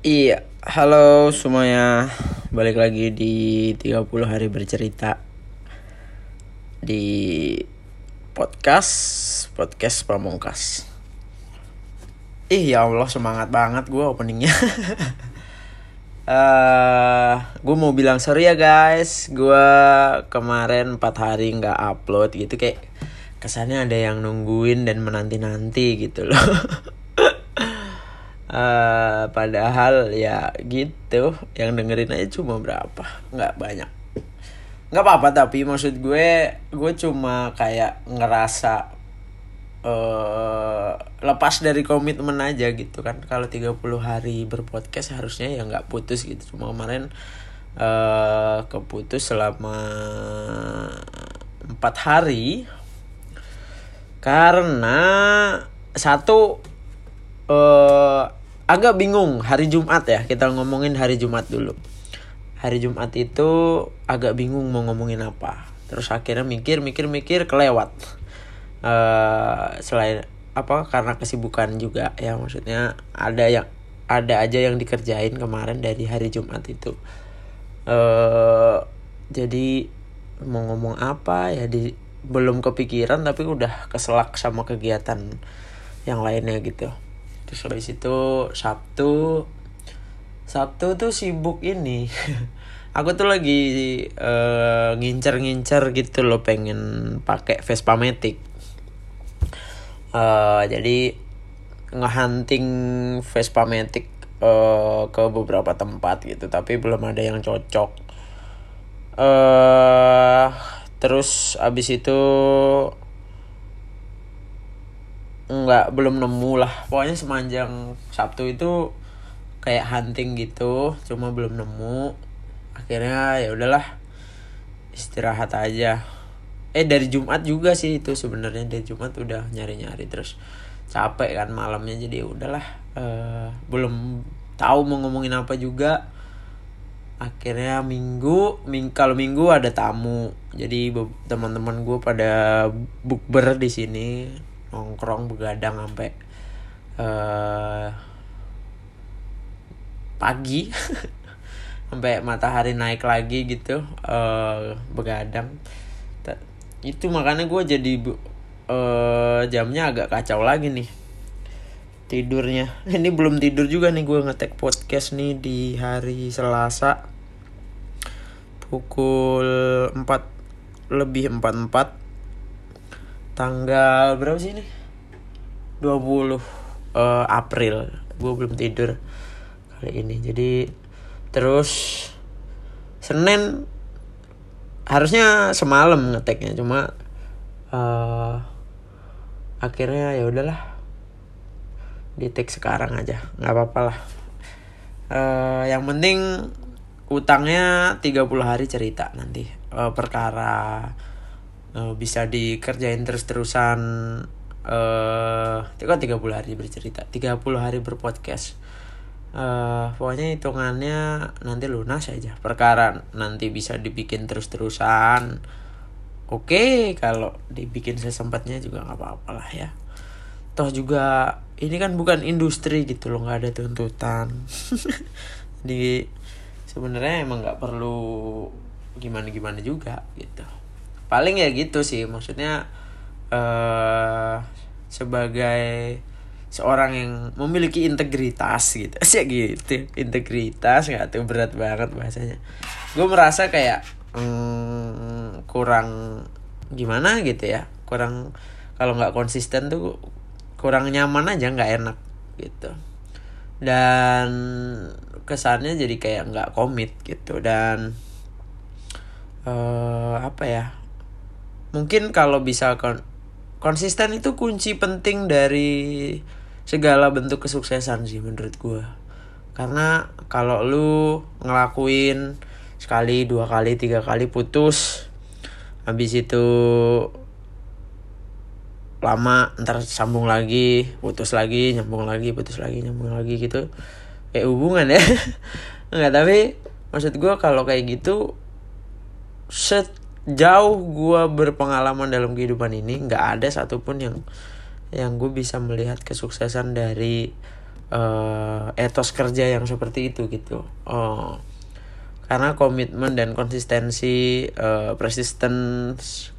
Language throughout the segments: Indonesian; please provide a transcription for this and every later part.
Iya, halo semuanya. Balik lagi di 30 hari bercerita di podcast podcast Pamungkas. Ih ya Allah semangat banget gue openingnya. Eh, gue mau bilang sorry ya guys, gue kemarin 4 hari nggak upload gitu kayak kesannya ada yang nungguin dan menanti nanti gitu loh. Eh, padahal ya gitu yang dengerin aja cuma berapa? Nggak banyak. Nggak apa-apa tapi maksud gue gue cuma kayak ngerasa eh lepas dari komitmen aja gitu kan. Kalau 30 hari berpodcast harusnya ya nggak putus gitu. Cuma kemarin eh keputus selama empat hari. Karena satu agak bingung hari Jumat ya kita ngomongin hari Jumat dulu. Hari Jumat itu agak bingung mau ngomongin apa. Terus akhirnya mikir mikir mikir kelewat. Eh selain apa karena kesibukan juga ya maksudnya ada yang ada aja yang dikerjain kemarin dari hari Jumat itu. Eh jadi mau ngomong apa ya di belum kepikiran tapi udah keselak sama kegiatan yang lainnya gitu terus habis itu Sabtu Sabtu tuh sibuk ini. Aku tuh lagi eh, ngincer-ngincer gitu loh pengen pakai Vespa Matic. Eh, jadi ngehunting Vespa Matic eh, ke beberapa tempat gitu tapi belum ada yang cocok. Eh terus abis itu nggak belum nemu lah. Pokoknya sepanjang Sabtu itu kayak hunting gitu cuma belum nemu. Akhirnya ya udahlah istirahat aja. Eh dari Jumat juga sih itu sebenarnya. Dari Jumat udah nyari nyari terus capek kan malamnya. Jadi ya udahlah eh, belum tahu mau ngomongin apa juga. Akhirnya minggu ming kalau minggu ada tamu. Jadi teman-teman gue pada bukber di sini nongkrong begadang sampai eh pagi. Sampai matahari naik lagi gitu eh begadang. Itu makanya gue jadi eh jamnya agak kacau lagi nih tidurnya. Ini belum tidur juga nih gue ngetek podcast nih di hari Selasa pukul 4 lebih 44 tanggal berapa sih ini? 20 eh, April. Gue belum tidur kali ini. Jadi terus Senin harusnya semalam ngeteknya. Cuma eh akhirnya ya udahlah di take sekarang aja. Nggak apa-apa lah. Eh yang penting utangnya 30 hari cerita nanti. Eh, perkara eh, bisa dikerjain terus-terusan eh itu kan 30 hari bercerita 30 hari berpodcast. Eh pokoknya hitungannya nanti lunas aja. Perkara nanti bisa dibikin terus-terusan oke. Kalau dibikin sesempatnya juga nggak apa-apa lah ya. Toh juga ini kan bukan industri gitu loh nggak ada tuntutan. Jadi sebenarnya emang nggak perlu gimana gimana juga gitu paling ya gitu sih maksudnya eh sebagai seorang yang memiliki integritas gitu. Sih gitu integritas nggak tuh berat banget bahasanya. Gue merasa kayak mm, kurang gimana gitu ya kurang kalau nggak konsisten tuh kurang nyaman aja nggak enak gitu. Dan kesannya jadi kayak nggak komit gitu dan eh apa ya mungkin kalau bisa kon- konsisten itu kunci penting dari segala bentuk kesuksesan sih menurut gue karena kalau lu ngelakuin sekali dua kali tiga kali putus habis itu lama ntar sambung lagi putus lagi nyambung lagi putus lagi nyambung lagi gitu. Kayak hubungan ya. Nggak tapi maksud gue kalau kayak gitu sejauh gue berpengalaman dalam kehidupan ini nggak ada satupun yang yang gue bisa melihat kesuksesan dari uh, etos kerja yang seperti itu gitu. Uh, karena komitmen dan konsistensi uh, persistence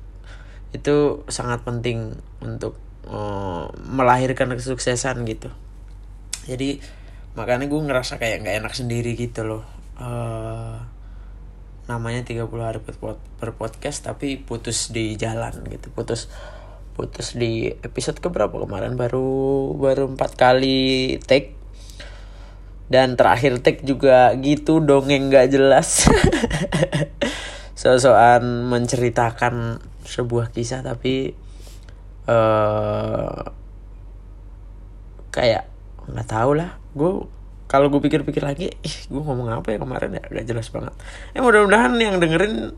itu sangat penting untuk uh, melahirkan kesuksesan gitu. Jadi makanya gue ngerasa kayak nggak enak sendiri gitu loh. Uh, namanya 30 hari per podcast tapi putus di jalan gitu. Putus putus di episode keberapa? Kemarin baru baru empat kali take. Dan terakhir take juga gitu dongeng nggak jelas. Sosokan menceritakan sebuah kisah tapi uh, kayak nggak tahu lah. Gue kalau gue pikir-pikir lagi ih gue ngomong apa ya kemarin ya? Gak jelas banget. Ya mudah-mudahan yang dengerin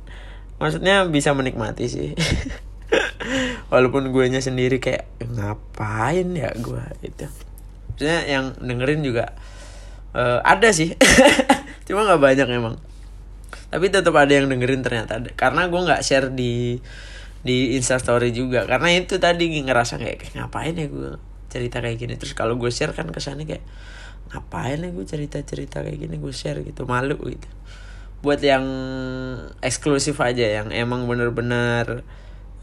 maksudnya bisa menikmati sih. Walaupun gue nya sendiri kayak ngapain ya gue itu maksudnya yang dengerin juga uh, ada sih. Cuma nggak banyak emang. Tapi tetap ada yang dengerin ternyata. Karena gue nggak share di di instastory juga. Karena itu tadi ngerasa kayak, kayak ngapain ya gue cerita kayak gini? Terus kalau gue share kan kesannya kayak ngapain ya gue cerita-cerita kayak gini gue share gitu malu gitu. Buat yang eksklusif aja yang emang bener-bener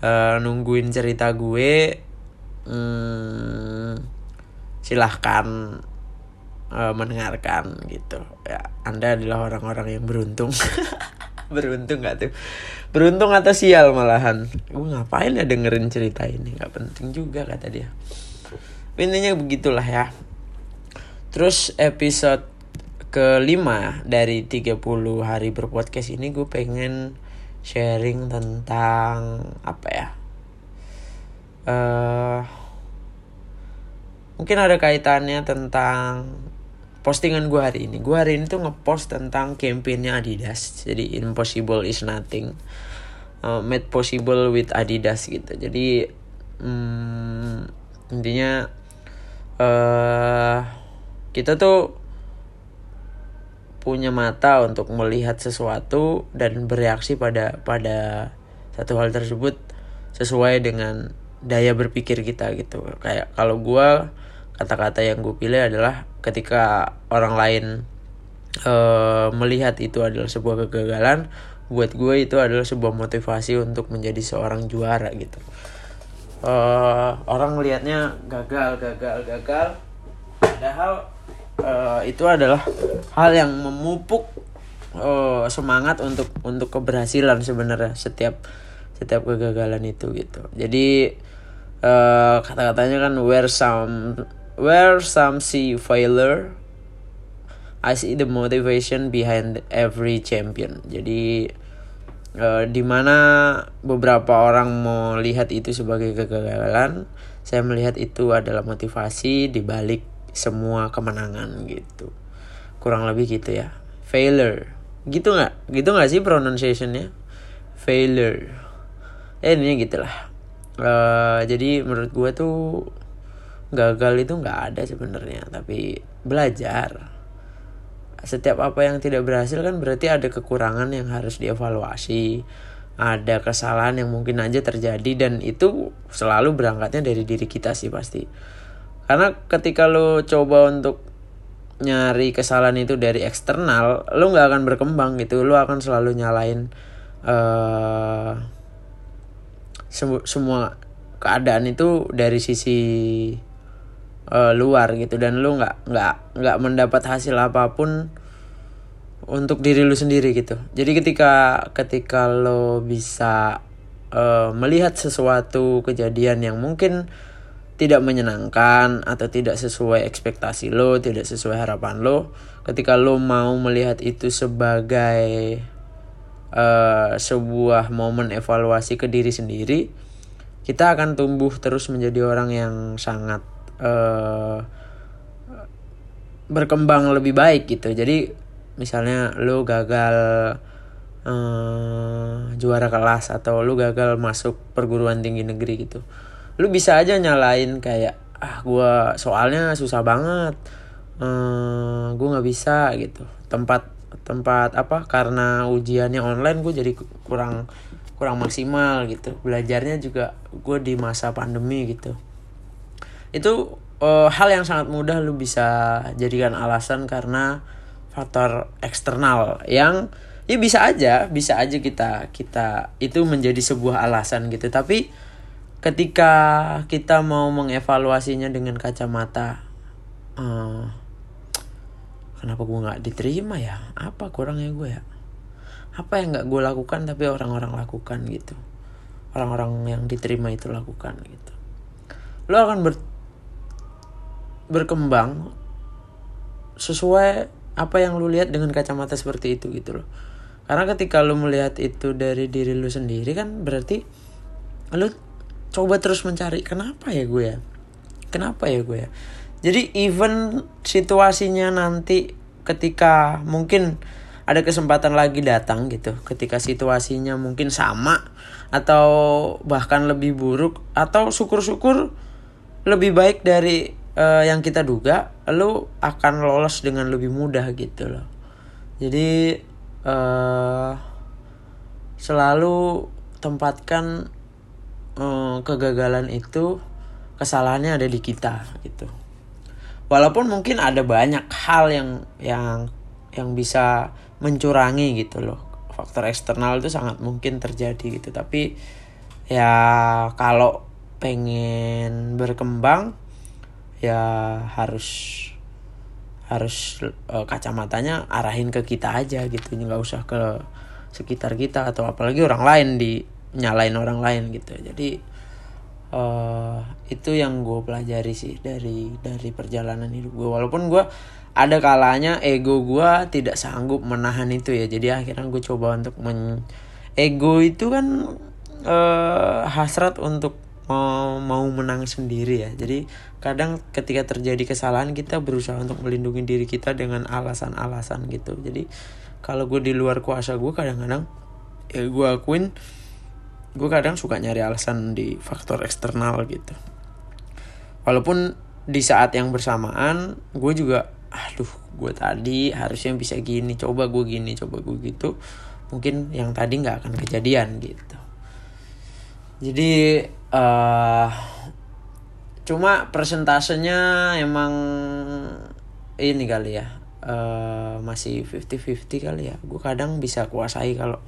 uh, nungguin cerita gue hmm, silahkan uh, mendengarkan gitu. Ya anda adalah orang-orang yang beruntung. Beruntung gak tuh? Beruntung atau sial malahan? Gue ngapain ya dengerin cerita ini? Nggak penting juga kata dia. Intinya begitulah ya Terus episode kelima dari 30 hari berpodcast ini gue pengen sharing tentang apa ya? Uh, mungkin ada kaitannya tentang postingan gue hari ini. Gue hari ini tuh ngepost tentang campaignnya Adidas. Jadi impossible is nothing. Uh, made possible with Adidas gitu. Jadi um, intinya uh, kita tuh punya mata untuk melihat sesuatu dan bereaksi pada pada satu hal tersebut sesuai dengan daya berpikir kita gitu. Kayak kalau gue kata-kata yang gue pilih adalah ketika orang lain uh, melihat itu adalah sebuah kegagalan buat gue itu adalah sebuah motivasi untuk menjadi seorang juara gitu. Uh, orang melihatnya gagal gagal gagal padahal uh, itu adalah hal yang memupuk uh, semangat untuk untuk keberhasilan sebenarnya setiap setiap kegagalan itu gitu. Jadi uh, kata-katanya kan where some where some see failure I see the motivation behind every champion. Jadi uh, di mana beberapa orang mau lihat itu sebagai kegagalan saya melihat itu adalah motivasi dibalik semua kemenangan gitu. Kurang lebih gitu ya. Failure. Gitu nggak? Gitu nggak sih pronunciationnya? Failure. Eh ini gitulah. Uh, jadi menurut gue tuh gagal itu nggak ada sebenarnya tapi belajar. Setiap apa yang tidak berhasil kan berarti ada kekurangan yang harus dievaluasi ada kesalahan yang mungkin aja terjadi dan itu selalu berangkatnya dari diri kita sih pasti karena ketika lo coba untuk nyari kesalahan itu dari eksternal lo nggak akan berkembang gitu. Lo akan selalu nyalain uh, semu semua keadaan itu dari sisi uh, luar gitu. Dan lo nggak nggak nggak mendapat hasil apa pun untuk diri lo sendiri gitu. Jadi ketika ketika lo bisa uh, melihat sesuatu kejadian yang mungkin tidak menyenangkan atau tidak sesuai ekspektasi lo, tidak sesuai harapan lo, ketika lo mau melihat itu sebagai uh, sebuah momen evaluasi ke diri sendiri, kita akan tumbuh terus menjadi orang yang sangat uh, berkembang lebih baik gitu. Jadi misalnya lo gagal uh, juara kelas atau lo gagal masuk perguruan tinggi negeri gitu lu bisa aja nyalain kayak ah gue soalnya susah banget. Hmm, gue nggak bisa gitu. Tempat tempat apa karena ujiannya online gue jadi kurang kurang maksimal gitu. Belajarnya juga gue di masa pandemi gitu. Itu uh, hal yang sangat mudah lu bisa jadikan alasan karena faktor eksternal yang ya bisa aja bisa aja kita kita itu menjadi sebuah alasan gitu. Tapi ketika kita mau mengevaluasinya dengan kacamata uh, kenapa gue nggak diterima ya? Apa kurangnya gue ya? Apa yang nggak gue lakukan tapi orang-orang lakukan gitu? Orang-orang yang diterima itu lakukan gitu. Lo akan ber, berkembang sesuai apa yang lu lihat dengan kacamata seperti itu gitu loh. Karena ketika lu melihat itu dari diri lu sendiri kan berarti lu coba terus mencari kenapa ya gue ya? Kenapa ya gue ya? Jadi even situasinya nanti ketika mungkin ada kesempatan lagi datang gitu ketika situasinya mungkin sama atau bahkan lebih buruk atau syukur-syukur lebih baik dari uh, yang kita duga lu akan lolos dengan lebih mudah gitu loh. Jadi uh, selalu tempatkan uh, kegagalan itu kesalahannya ada di kita gitu. Walaupun mungkin ada banyak hal yang yang yang bisa mencurangi gitu loh. Faktor eksternal itu sangat mungkin terjadi gitu. Tapi ya kalau pengen berkembang ya harus harus uh, kacamatanya arahin ke kita aja gitu. Nggak usah ke sekitar kita atau apalagi orang lain di nyalain orang lain gitu. Jadi uh, itu yang gue pelajari sih dari dari perjalanan hidup gue walaupun gue ada kalanya ego gue tidak sanggup menahan itu ya. Jadi akhirnya gue coba untuk men ego itu kan uh, hasrat untuk mau mau menang sendiri ya. Jadi kadang ketika terjadi kesalahan kita berusaha untuk melindungi diri kita dengan alasan-alasan gitu. Jadi kalau gue di luar kuasa gue kadang-kadang ya gue akuin gue kadang suka nyari alasan di faktor eksternal gitu. Walaupun di saat yang bersamaan gue juga aduh gue tadi harusnya bisa gini coba gue gini coba gue gitu. Mungkin yang tadi nggak akan kejadian gitu. Jadi uh, cuma persentasenya emang ini kali ya uh, masih 50-50 kali ya. Gue kadang bisa kuasai kalau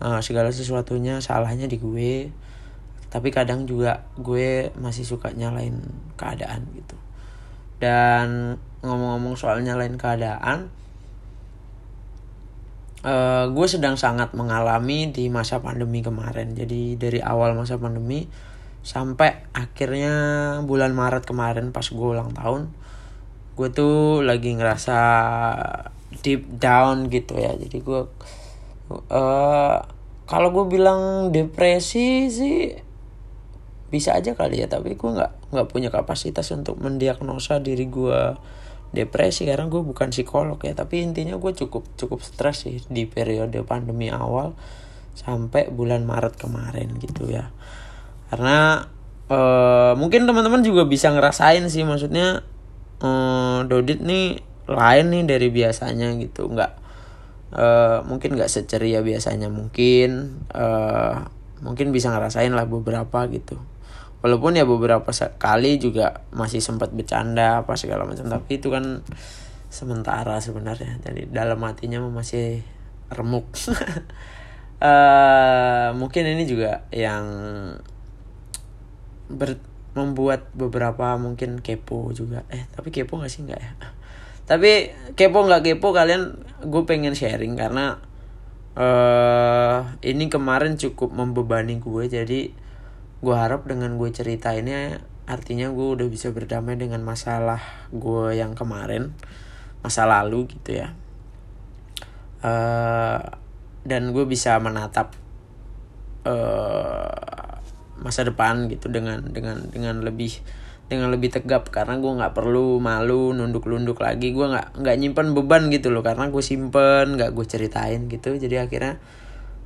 uh, segala sesuatunya salahnya di gue. Tapi kadang juga gue masih suka nyalain keadaan gitu. Dan ngomong-ngomong soal nyalain keadaan uh, gue sedang sangat mengalami di masa pandemi kemarin. Jadi dari awal masa pandemi sampai akhirnya bulan Maret kemarin pas gue ulang tahun gue tuh lagi ngerasa deep down gitu ya. Jadi gue uh, kalau gue bilang depresi sih bisa aja kali ya tapi gue nggak nggak punya kapasitas untuk mendiagnosa diri gue depresi. Karena gue bukan psikolog ya tapi intinya gue cukup cukup stres sih di periode pandemi awal sampai bulan Maret kemarin gitu ya. Karena uh, mungkin teman-teman juga bisa ngerasain sih maksudnya uh, Dodit nih lain nih dari biasanya gitu. Nggak uh, mungkin nggak seceria biasanya mungkin uh, mungkin bisa ngerasain lah beberapa gitu. Walaupun ya beberapa kali juga masih sempat bercanda apa segala macam tapi itu kan sementara sebenarnya. Jadi dalam hatinya masih remuk. Uh, mungkin ini juga yang ber membuat beberapa mungkin kepo juga. Eh tapi kepo gak sih? Nggak ya tapi kepo nggak kepo kalian gue pengen sharing karena uh, ini kemarin cukup membebani gue jadi gue harap dengan gue cerita ini artinya gue udah bisa berdamai dengan masalah gue yang kemarin masa lalu gitu ya. Uh, dan gue bisa menatap uh, masa depan gitu dengan dengan dengan lebih dengan lebih tegap karena gue nggak perlu malu nunduk-nunduk lagi. Gue nggak nggak nyimpen beban gitu loh karena gue simpen nggak gue ceritain gitu. Jadi akhirnya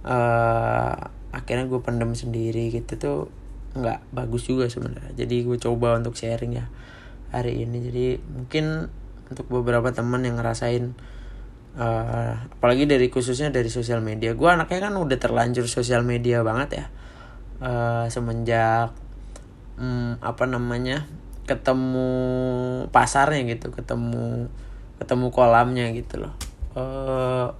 uh, akhirnya gue pendem sendiri gitu tuh nggak bagus juga sebenarnya. Jadi gue coba untuk sharing ya hari ini. Jadi mungkin untuk beberapa teman yang ngerasain uh, apalagi dari khususnya dari sosial media. Gue anaknya kan udah terlanjur sosial media banget ya uh, semenjak hmm, apa namanya ketemu pasarnya gitu ketemu ketemu kolamnya gitu loh. Uh,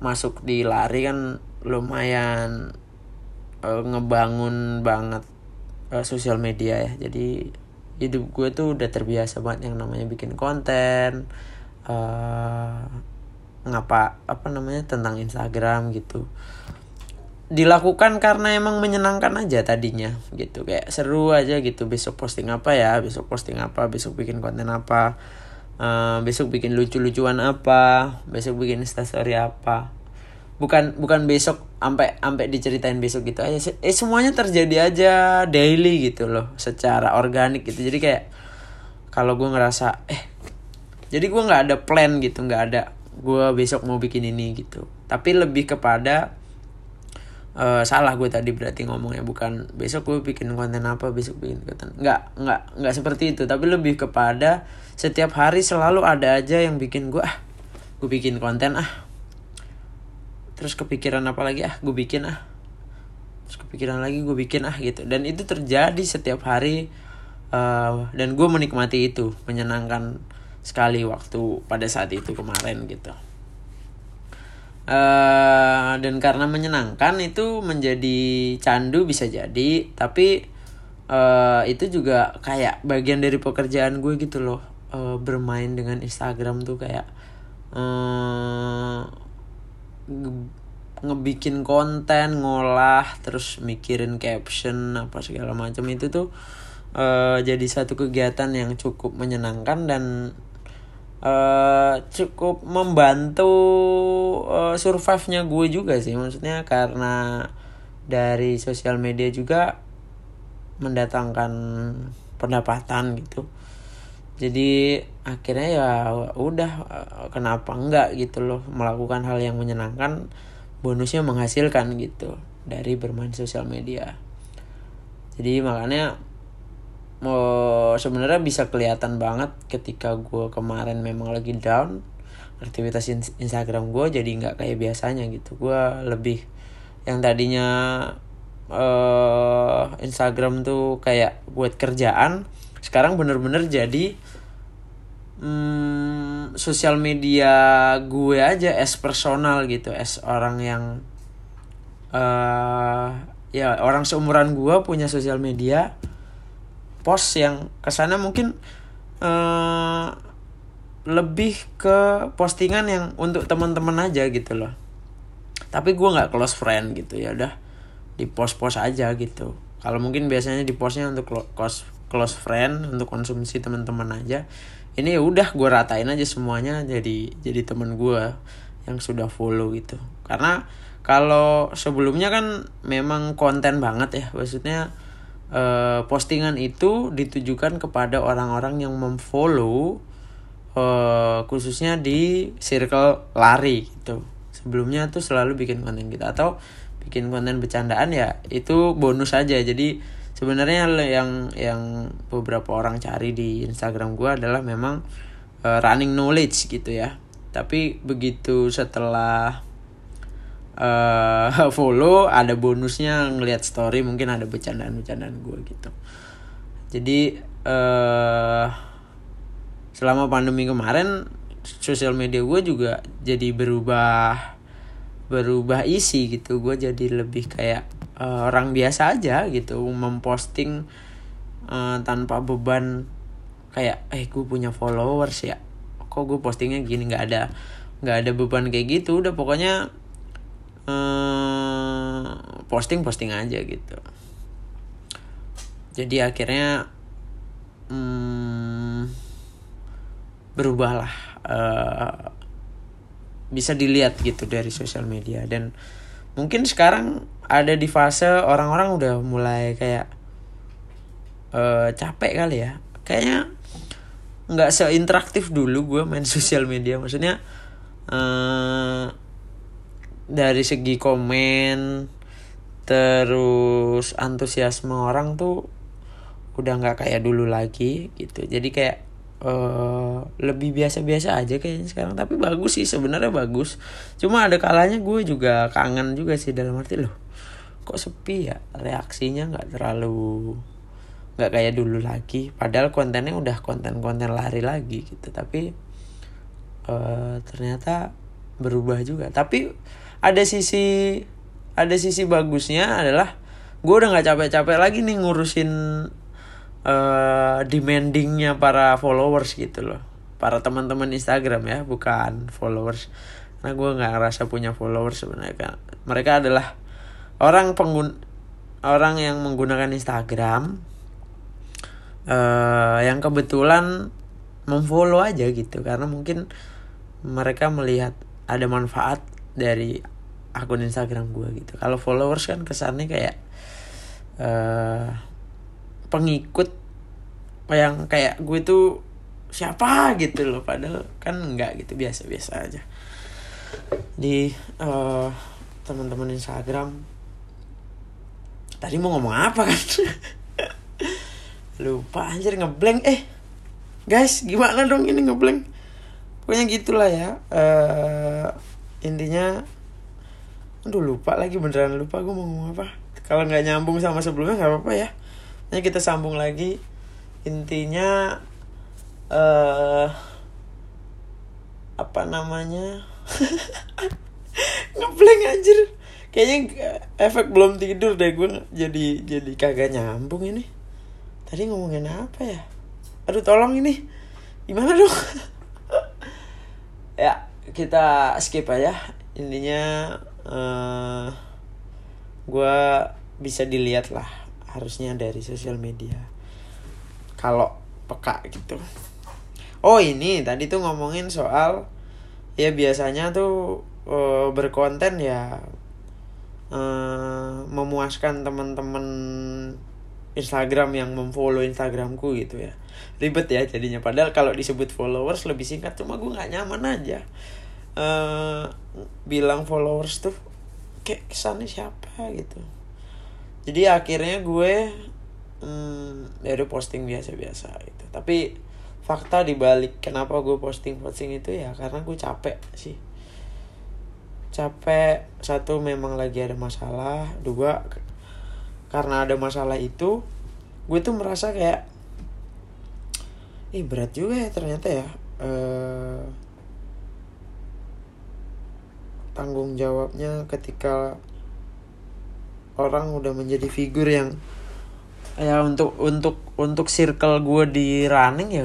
masuk di lari kan lumayan uh, ngebangun banget uh, sosial media ya. Jadi hidup gue tuh udah terbiasa banget yang namanya bikin konten uh, ngapa apa namanya tentang Instagram gitu dilakukan karena emang menyenangkan aja tadinya gitu. Kayak seru aja gitu besok posting apa ya besok posting apa besok bikin konten apa uh, besok bikin lucu-lucuan apa besok bikin instastory apa. Bukan bukan besok sampai sampai diceritain besok gitu aja. Eh semuanya terjadi aja daily gitu loh secara organik gitu. Jadi kayak kalau gue ngerasa eh jadi gue nggak ada plan gitu nggak ada gue besok mau bikin ini gitu. Tapi lebih kepada uh, salah gue tadi berarti ngomongnya bukan besok gue bikin konten apa besok bikin konten. Nggak nggak nggak seperti itu. Tapi lebih kepada setiap hari selalu ada aja yang bikin gue ah gue bikin konten ah. Terus kepikiran apa lagi ah gue bikin ah. Terus kepikiran lagi gue bikin ah gitu. Dan itu terjadi setiap hari uh, dan gue menikmati itu menyenangkan sekali waktu pada saat itu kemarin gitu Uh, dan karena menyenangkan itu menjadi candu bisa jadi tapi uh, itu juga kayak bagian dari pekerjaan gue gitu loh uh, bermain dengan Instagram tuh kayak uh, ngebikin konten ngolah terus mikirin caption apa segala macam itu tuh uh, jadi satu kegiatan yang cukup menyenangkan dan uh, cukup membantu uh, survive-nya gue juga sih. Maksudnya karena dari sosial media juga mendatangkan pendapatan gitu. Jadi akhirnya ya udah kenapa enggak gitu loh melakukan hal yang menyenangkan bonusnya menghasilkan gitu dari bermain sosial media. Jadi makanya oh, sebenarnya bisa kelihatan banget ketika gue kemarin memang lagi down aktivitas Instagram gue jadi nggak kayak biasanya gitu. Gue lebih yang tadinya uh, Instagram tuh kayak buat kerjaan sekarang bener-bener jadi um, sosial media gue aja es personal gitu es orang yang uh, ya orang seumuran gue punya sosial media post yang ke sana mungkin uh, lebih ke postingan yang untuk teman-teman aja gitu loh. Tapi gue nggak close friend gitu ya udah di post post aja gitu. Kalau mungkin biasanya di postnya untuk close close friend untuk konsumsi teman-teman aja ini ya udah gue ratain aja semuanya jadi jadi teman gue yang sudah follow gitu. Karena kalau sebelumnya kan memang konten banget ya maksudnya uh, postingan itu ditujukan kepada orang-orang yang memfollow uh, khususnya di circle lari gitu. Sebelumnya tuh selalu bikin konten kita atau bikin konten bercandaan ya itu bonus aja. Jadi sebenarnya yang yang beberapa orang cari di Instagram gue adalah memang uh, running knowledge gitu ya. Tapi begitu setelah uh, follow ada bonusnya ngelihat story mungkin ada bercandaan-bercandaan gue gitu. Jadi uh, selama pandemi kemarin sosial media gue juga jadi berubah berubah isi gitu. Gue jadi lebih kayak uh, orang biasa aja gitu memposting uh, tanpa beban kayak eh gue punya followers ya kok gue postingnya gini? Nggak ada nggak ada beban kayak gitu. Udah pokoknya Eh, posting posting aja gitu. Jadi akhirnya hmm, berubahlah uh, bisa dilihat gitu dari sosial media. Dan mungkin sekarang ada di fase orang-orang udah mulai kayak uh, capek kali ya. Kayaknya nggak seinteraktif dulu gue main sosial media. Maksudnya dari segi komen terus antusiasme orang tuh udah nggak kayak dulu lagi gitu. Jadi kayak uh, lebih biasa-biasa aja kayaknya sekarang. Tapi bagus sih sebenarnya bagus. Cuma ada kalanya gue juga kangen juga sih dalam arti loh kok sepi ya? Reaksinya nggak terlalu nggak kayak dulu lagi. Padahal kontennya udah konten-konten lari lagi gitu. Tapi uh, ternyata berubah juga. Tapi ada sisi ada sisi bagusnya adalah gue udah nggak capek-capek lagi nih ngurusin uh, demandingnya para followers gitu loh. Para teman-teman Instagram ya bukan followers. Karena gue nggak ngerasa punya followers sebenarnya mereka adalah orang pengun orang yang menggunakan Instagram uh, yang kebetulan memfollow aja gitu. Karena mungkin mereka melihat ada manfaat dari akun Instagram gue gitu. Kalau followers kan kesannya kayak uh, pengikut yang kayak gue tuh siapa gitu loh padahal kan enggak gitu biasa-biasa aja. Di uh, teman-teman Instagram tadi mau ngomong apa kan? Lupa anjir ngeblank. Eh guys gimana dong ini ngeblank? Pokoknya gitulah ya. Uh, intinya aduh lupa lagi beneran lupa gue mau ngomong apa. Kalau nggak nyambung sama sebelumnya nggak apa-apa ya. Nah, kita sambung lagi. Intinya uh, apa namanya? Ngeblank anjir. Kayaknya efek belum tidur deh gue jadi jadi kagak nyambung ini. Tadi ngomongin apa ya? Aduh tolong ini. Gimana dong? Ya kita skip aja. Intinya uh, eh, gue bisa dilihat lah harusnya dari sosial media. Kalau peka gitu. Oh ini tadi tuh ngomongin soal ya biasanya tuh uh, berkonten ya uh, memuaskan teman-teman Instagram yang memfollow Instagramku gitu ya. Ribet ya jadinya padahal kalau disebut followers lebih singkat cuma gue nggak nyaman aja uh, bilang followers tuh kayak kesannya siapa? gitu. Jadi akhirnya gue hmm, ya udah posting biasa-biasa gitu. Tapi fakta dibalik kenapa gue posting posting itu ya karena gue capek sih. Capek satu memang lagi ada masalah dua karena ada masalah itu gue tuh merasa kayak ih berat juga ya ternyata ya uh, tanggung jawabnya ketika orang udah menjadi figur yang ya untuk untuk untuk circle gue di running ya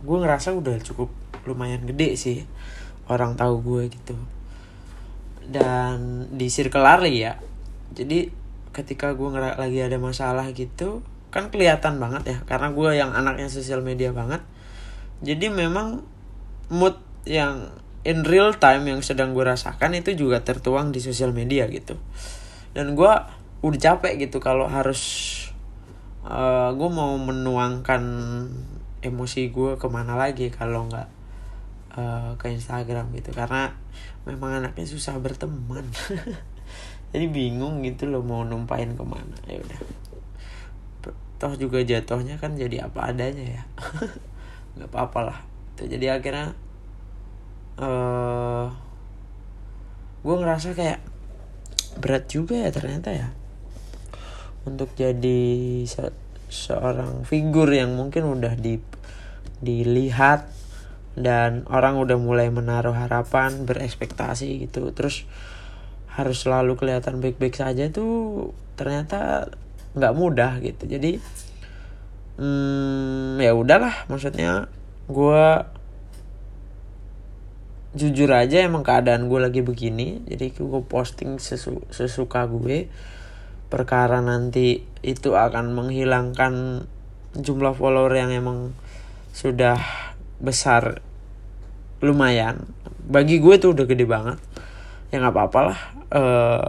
gue ngerasa udah cukup lumayan gede sih orang tahu gue gitu. Dan di circle lari ya jadi ketika gue lagi ada masalah gitu kan kelihatan banget ya karena gue yang anaknya sosial media banget. Jadi memang mood yang in real time yang sedang gue rasakan itu juga tertuang di sosial media gitu. Dan gue udah capek gitu kalau harus uh, eh, gue mau menuangkan emosi gue ke mana lagi kalau nggak uh, ke Instagram gitu. Karena memang anaknya susah berteman. Jadi bingung gitu loh mau numpain ke mana. Ya udah. Toh juga jatuhnya kan jadi apa adanya ya. Nggak apa-apa lah. Jadi akhirnya uh, gue ngerasa kayak berat juga ya ternyata ya. Untuk jadi se seorang figur yang mungkin udah di dilihat dan orang udah mulai menaruh harapan berekspektasi gitu terus harus selalu kelihatan baik-baik saja tuh ternyata nggak mudah gitu. Jadi hmm, ya udahlah maksudnya gue jujur aja emang keadaan gue lagi begini jadi gue posting sesu sesuka gue perkara nanti itu akan menghilangkan jumlah follower yang emang sudah besar lumayan. Bagi gue tuh udah gede banget ya nggak apa-apa lah uh,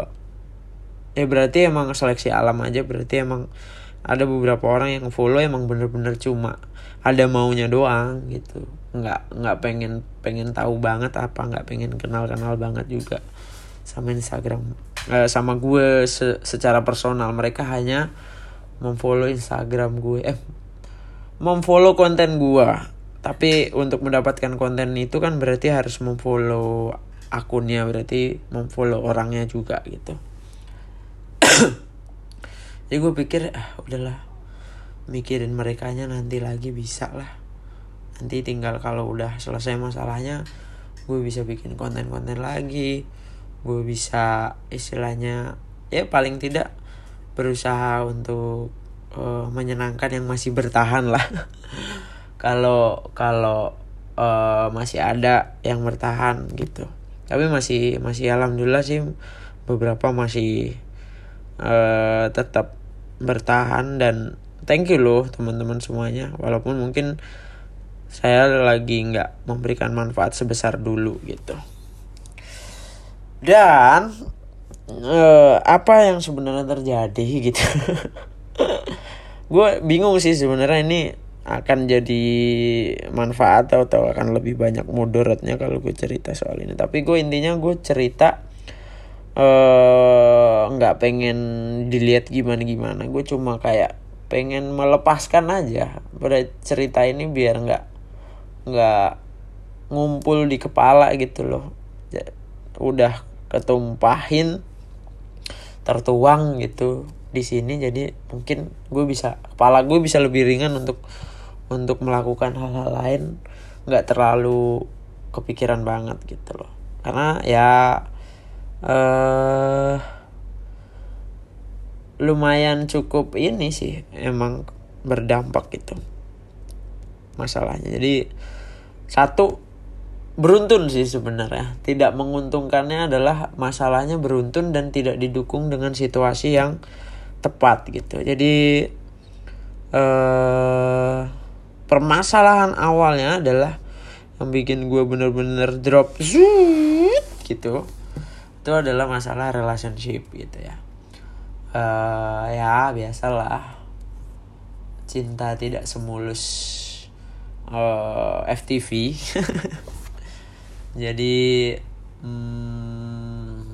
ya berarti emang seleksi alam aja berarti emang ada beberapa orang yang follow emang bener-bener cuma ada maunya doang gitu nggak nggak pengen pengen tahu banget apa nggak pengen kenal kenal banget juga sama Instagram. Eh, sama gue se secara personal. Mereka hanya memfollow Instagram gue. Eh memfollow konten gue tapi untuk mendapatkan konten itu kan berarti harus memfollow akunnya berarti memfollow orangnya juga gitu. Jadi gue pikir ah udahlah mikirin mereka nanti lagi bisa lah nanti tinggal kalau udah selesai masalahnya gue bisa bikin konten-konten lagi. Gue bisa istilahnya ya paling tidak berusaha untuk uh, menyenangkan yang masih bertahan lah. Kalau kalau uh, masih ada yang bertahan gitu. Tapi masih masih alhamdulillah sih beberapa masih uh, tetap bertahan dan thank you loh teman-teman semuanya. Walaupun mungkin saya lagi nggak memberikan manfaat sebesar dulu gitu. Dan uh, apa yang sebenarnya terjadi gitu? Gue bingung sih sebenarnya ini akan jadi manfaat atau, atau akan lebih banyak mudaratnya kalau gue cerita soal ini. Tapi gue intinya gue cerita eh, nggak uh, pengen dilihat gimana gimana gue cuma kayak pengen melepaskan aja. Pada cerita ini biar nggak nggak ngumpul di kepala gitu loh. Udah ketumpahin tertuang gitu. Di sini jadi mungkin gue bisa kepala gue bisa lebih ringan untuk untuk melakukan hal-hal lain. Nggak terlalu kepikiran banget gitu loh. Karena ya eh lumayan cukup ini sih emang berdampak gitu masalahnya. Jadi satu beruntun sih sebenarnya. Tidak menguntungkannya adalah masalahnya beruntun dan tidak didukung dengan situasi yang tepat gitu. Jadi eh permasalahan awalnya adalah yang bikin gue bener-bener drop zoot, gitu. Itu adalah masalah relationship gitu ya. Uh, ya biasalah. Cinta tidak semulus uh, eh, FTV jadi hmm,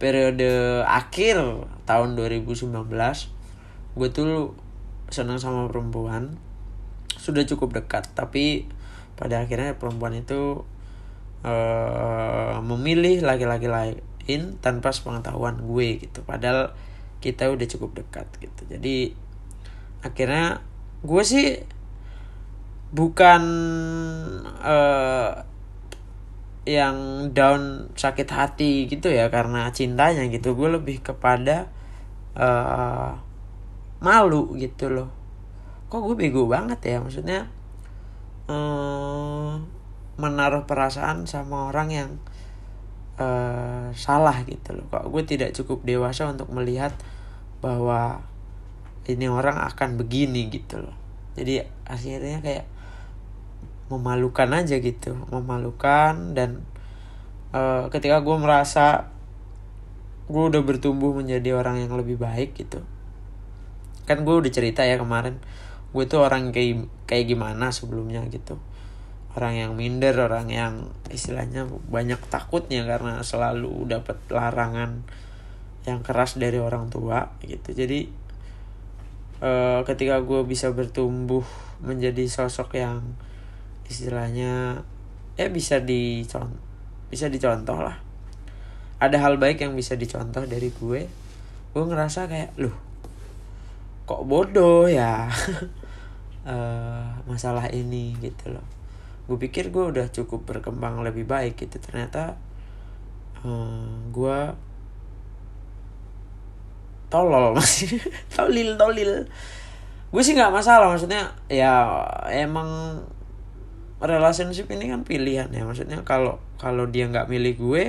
periode akhir tahun 2019 gue tuh senang sama perempuan. Sudah cukup dekat tapi pada akhirnya perempuan itu uh, memilih laki-laki lain tanpa sepengetahuan gue gitu. Padahal kita udah cukup dekat gitu. Jadi akhirnya gue sih bukan uh, yang down sakit hati gitu ya karena cintanya gitu. Gue lebih kepada uh, malu gitu loh. Kok gue bego banget ya? Maksudnya uh, menaruh perasaan sama orang yang uh, salah gitu loh. Kok gue tidak cukup dewasa untuk melihat bahwa ini orang akan begini gitu loh. Jadi akhirnya kayak memalukan aja gitu. Memalukan dan uh, ketika gue merasa gue udah bertumbuh menjadi orang yang lebih baik gitu. Kan gue udah cerita ya kemarin gue tuh orang kayak kayak gimana sebelumnya gitu. Orang yang minder orang yang istilahnya banyak takutnya karena selalu dapat larangan yang keras dari orang tua gitu. Jadi e, ketika gue bisa bertumbuh menjadi sosok yang istilahnya ya bisa dicontoh bisa dicontoh lah. Ada hal baik yang bisa dicontoh dari gue. Gue ngerasa kayak loh kok bodoh ya? Uh, masalah ini gitu loh. Gue pikir gue udah cukup berkembang lebih baik gitu. Ternyata uh, gue tolol masih tolil tolil gue sih nggak masalah maksudnya ya emang relationship ini kan pilihan ya. Maksudnya kalau kalau dia nggak milih gue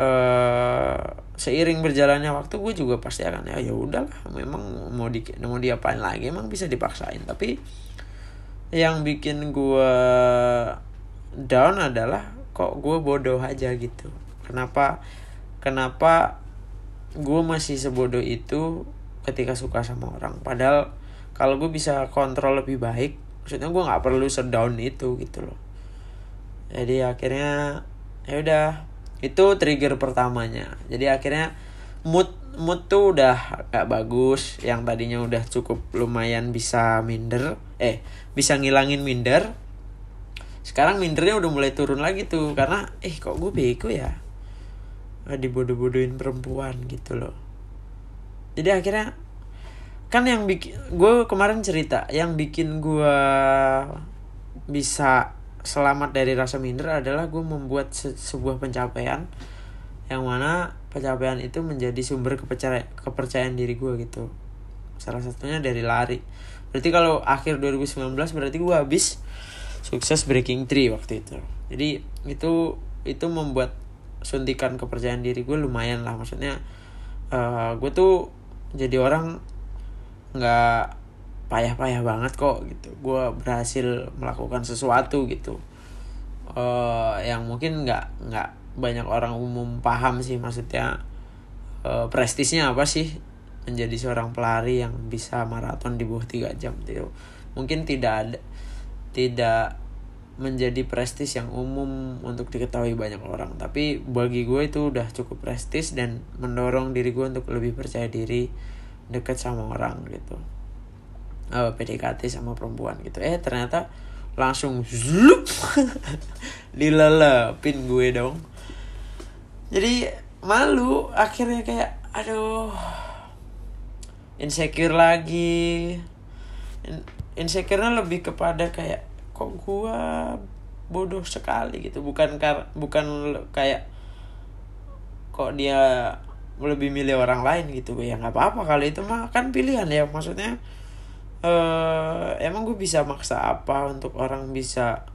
uh, seiring berjalannya waktu gue juga pasti akan ya ya udahlah memang mau di mau diapain lagi emang bisa dipaksain. Tapi yang bikin gue down adalah kok gue bodoh aja gitu. Kenapa kenapa gue masih sebodoh itu ketika suka sama orang? Padahal kalau gue bisa kontrol lebih baik maksudnya gue nggak perlu sedown itu gitu loh. Jadi akhirnya ya udah. Itu trigger pertamanya. Jadi akhirnya mood mood tuh udah gak bagus. Yang tadinya udah cukup lumayan bisa minder. Eh bisa ngilangin minder. Sekarang mindernya udah mulai turun lagi tuh. Karena eh kok gue bego ya? Dibodoh-bodohin perempuan gitu loh. Jadi akhirnya kan yang bikin gue kemarin cerita yang bikin gue bisa selamat dari rasa minder adalah gue membuat se sebuah pencapaian yang mana pencapaian itu menjadi sumber kepercayaan kepercayaan diri gue gitu. Salah satunya dari lari. Berarti kalau akhir 2019 berarti gue habis sukses breaking three waktu itu. Jadi itu itu membuat suntikan kepercayaan diri gue lumayan lah. Maksudnya uh, gue tuh jadi orang nggak payah-payah banget kok gitu. Gue berhasil melakukan sesuatu gitu. Uh, yang mungkin nggak nggak banyak orang umum paham sih maksudnya. Uh, prestisnya apa sih? Menjadi seorang pelari yang bisa maraton di bawah tiga jam gitu. Mungkin tidak ada tidak menjadi prestis yang umum untuk diketahui banyak orang. Tapi bagi gue itu udah cukup prestis dan mendorong diri gue untuk lebih percaya diri deket sama orang gitu. Uh, eh, PDKT sama perempuan gitu. Eh ternyata langsung zlup dilelepin gue dong. Jadi malu. Akhirnya kayak aduh insecure lagi. Insecure-nya lebih kepada kayak kok gue bodoh sekali gitu. Bukan kar bukan kayak kok dia lebih milih orang lain gitu ya nggak apa-apa. Kali itu mah kan pilihan ya maksudnya uh, emang gue bisa maksa apa untuk orang bisa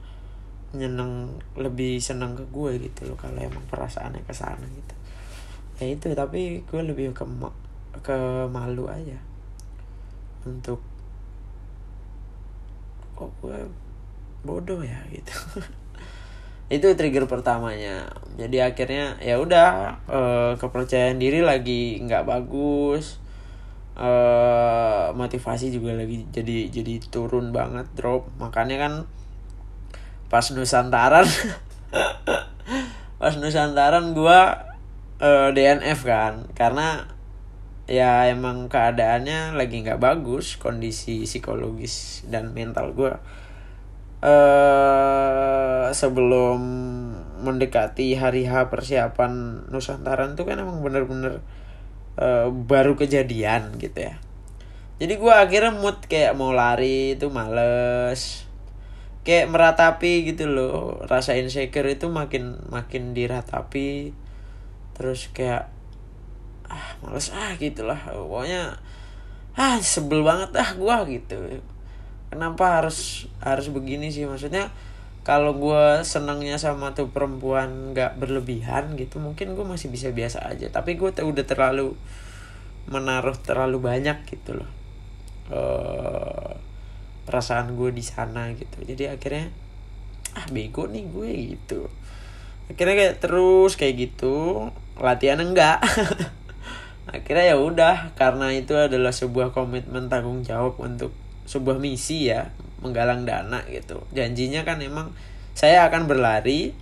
nyeneng lebih seneng ke gue gitu loh kalau emang perasaannya ke sana gitu. Ya itu tapi gue lebih ke ke malu aja. Untuk kok gue bodoh ya gitu itu trigger pertamanya. Jadi akhirnya ya udah uh, kepercayaan diri lagi nggak bagus. Uh, motivasi juga lagi jadi jadi turun banget drop. Makanya kan pas nusantaran pas nusantaran gua eh, DNF kan. Karena ya emang keadaannya lagi nggak bagus kondisi psikologis dan mental gua uh, sebelum mendekati hari H persiapan Nusantara itu kan emang bener-bener uh, baru kejadian gitu ya. Jadi gue akhirnya mood kayak mau lari itu males. Kayak meratapi gitu loh rasa insecure itu makin makin diratapi. Terus kayak ah males ah gitulah. Pokoknya ah sebel banget ah gue gitu kenapa harus harus begini sih? Maksudnya kalau gue senangnya sama tuh perempuan nggak berlebihan gitu mungkin gue masih bisa biasa aja. Tapi gue udah terlalu menaruh terlalu banyak gitu loh uh, perasaan gue di sana gitu. Jadi akhirnya ah bego nih gue gitu. Akhirnya kayak terus kayak gitu latihan enggak. Akhirnya ya udah karena itu adalah sebuah komitmen tanggung jawab untuk sebuah misi ya menggalang dana gitu. Janjinya kan emang saya akan berlari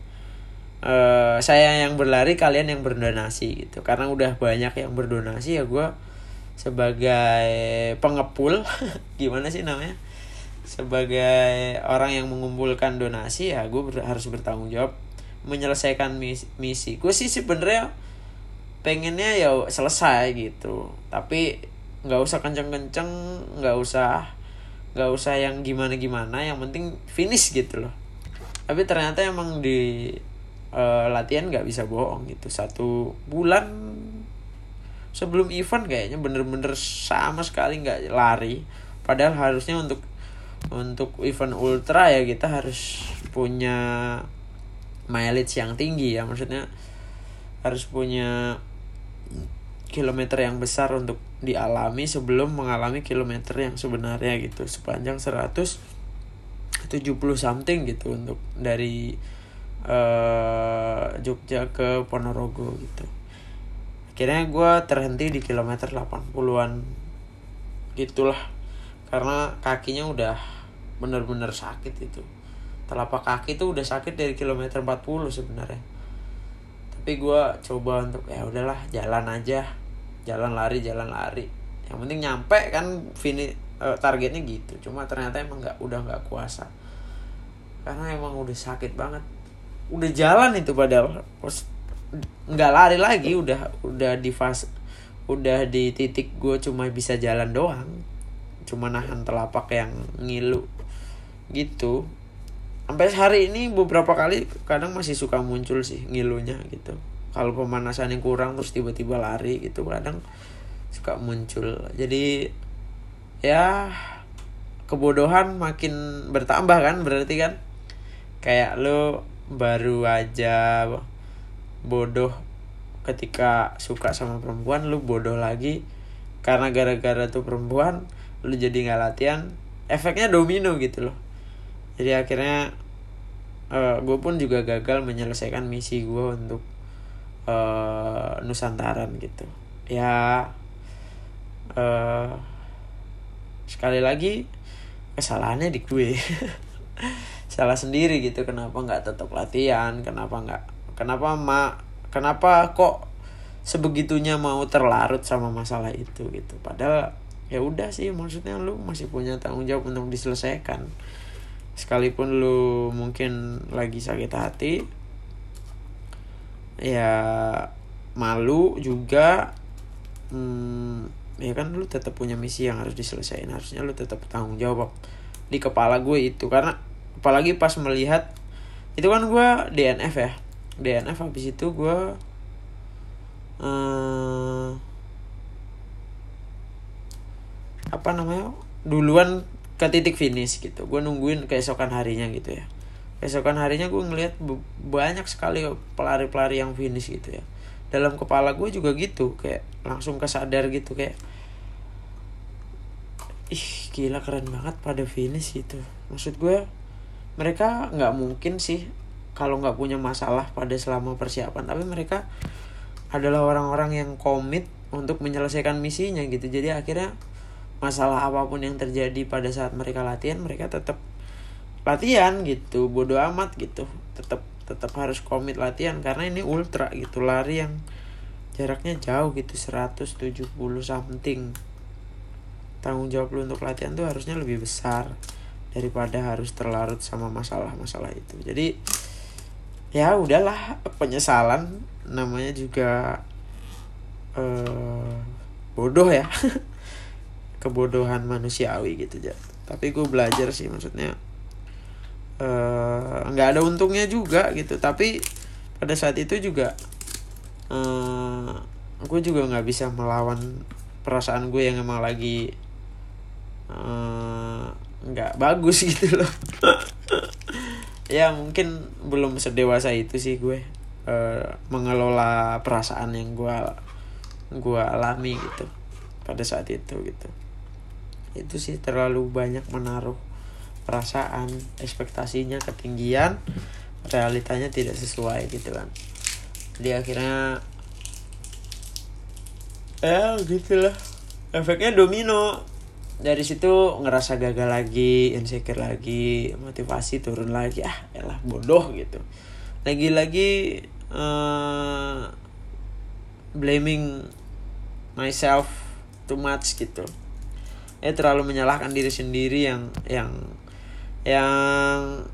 uh, saya yang berlari kalian yang berdonasi gitu. Karena udah banyak yang berdonasi ya gue sebagai pengepul gimana sih namanya? Sebagai orang yang mengumpulkan donasi ya gue ber harus bertanggung jawab menyelesaikan misi, misi. gue sih sebenarnya pengennya ya selesai gitu. Tapi nggak usah kenceng-kenceng nggak usah nggak usah yang gimana gimana yang penting finish gitu loh. Tapi ternyata emang di uh, latihan nggak bisa bohong gitu. Satu bulan sebelum event kayaknya bener-bener sama sekali nggak lari. Padahal harusnya untuk untuk event ultra ya kita harus punya mileage yang tinggi ya. Maksudnya harus punya kilometer yang besar untuk dialami sebelum mengalami kilometer yang sebenarnya gitu. Sepanjang 170 something gitu untuk dari uh, Jogja ke Ponorogo gitu. Akhirnya gue terhenti di kilometer 80-an gitulah. Karena kakinya udah bener-bener sakit itu. Telapak kaki tuh udah sakit dari kilometer 40 sebenarnya. Tapi gue coba untuk ya udahlah jalan aja jalan lari jalan lari. Yang penting nyampe kan finish uh, targetnya gitu. Cuma ternyata emang nggak udah nggak kuasa. Karena emang udah sakit banget. Udah jalan itu padahal. Nggak lari lagi udah udah di fase udah di titik gue cuma bisa jalan doang. Cuma nahan telapak yang ngilu. Gitu. Sampai hari ini beberapa kali kadang masih suka muncul sih ngilunya gitu kalau pemanasan yang kurang terus tiba-tiba lari gitu kadang suka muncul. Jadi ya kebodohan makin bertambah kan berarti kan? Kayak lo baru aja bodoh ketika suka sama perempuan lu bodoh lagi. Karena gara-gara tuh perempuan lu jadi nggak latihan efeknya domino gitu loh. Jadi akhirnya uh, eh, gue pun juga gagal menyelesaikan misi gue untuk uh, nusantaran gitu. Ya uh, sekali lagi kesalahannya di gue. Salah sendiri gitu kenapa nggak tetap latihan kenapa nggak kenapa mak kenapa kok sebegitunya mau terlarut sama masalah itu gitu. Padahal ya udah sih maksudnya lu masih punya tanggung jawab untuk diselesaikan. Sekalipun lu mungkin lagi sakit hati ya malu juga. Hmm, ya kan lu tetap punya misi yang harus diselesaikan. Harusnya lu tetap tanggung jawab di kepala gue itu. Karena apalagi pas melihat itu kan gue DNF ya. DNF habis itu gue uh, apa namanya? Duluan ke titik finish gitu. Gue nungguin keesokan harinya gitu ya keesokan harinya gue ngeliat banyak sekali pelari-pelari yang finish gitu ya. Dalam kepala gue juga gitu kayak langsung kesadar gitu kayak ih gila keren banget pada finish gitu. Maksud gue mereka nggak mungkin sih kalau nggak punya masalah pada selama persiapan tapi mereka adalah orang-orang yang komit untuk menyelesaikan misinya gitu. Jadi akhirnya masalah apa pun yang terjadi pada saat mereka latihan mereka tetap latihan gitu bodoh amat gitu. Tetap tetap harus komit latihan karena ini ultra gitu lari yang jaraknya jauh gitu 170 something. Tanggung jawab lu untuk latihan tuh harusnya lebih besar daripada harus terlarut sama masalah-masalah itu. Jadi ya udahlah penyesalan namanya juga uh, bodoh ya. Kebodohan manusiawi gitu ya tapi gue belajar sih maksudnya. eh, nggak uh, ada untungnya juga gitu. Tapi pada saat itu juga uh, gue juga nggak bisa melawan perasaan gue yang emang lagi nggak uh, bagus gitu loh. Ya mungkin belum sedewasa itu sih gue uh, mengelola perasaan yang gue gue alami gitu pada saat itu gitu. Itu sih terlalu banyak menaruh perasaan ekspektasinya ketinggian realitanya tidak sesuai gitu kan. Jadi akhirnya ya gitulah. Efeknya domino. Dari situ ngerasa gagal lagi insecure lagi motivasi turun lagi. Ah elah bodoh gitu. Lagi-lagi uh, blaming myself too much gitu. Ya terlalu menyalahkan diri sendiri yang yang yang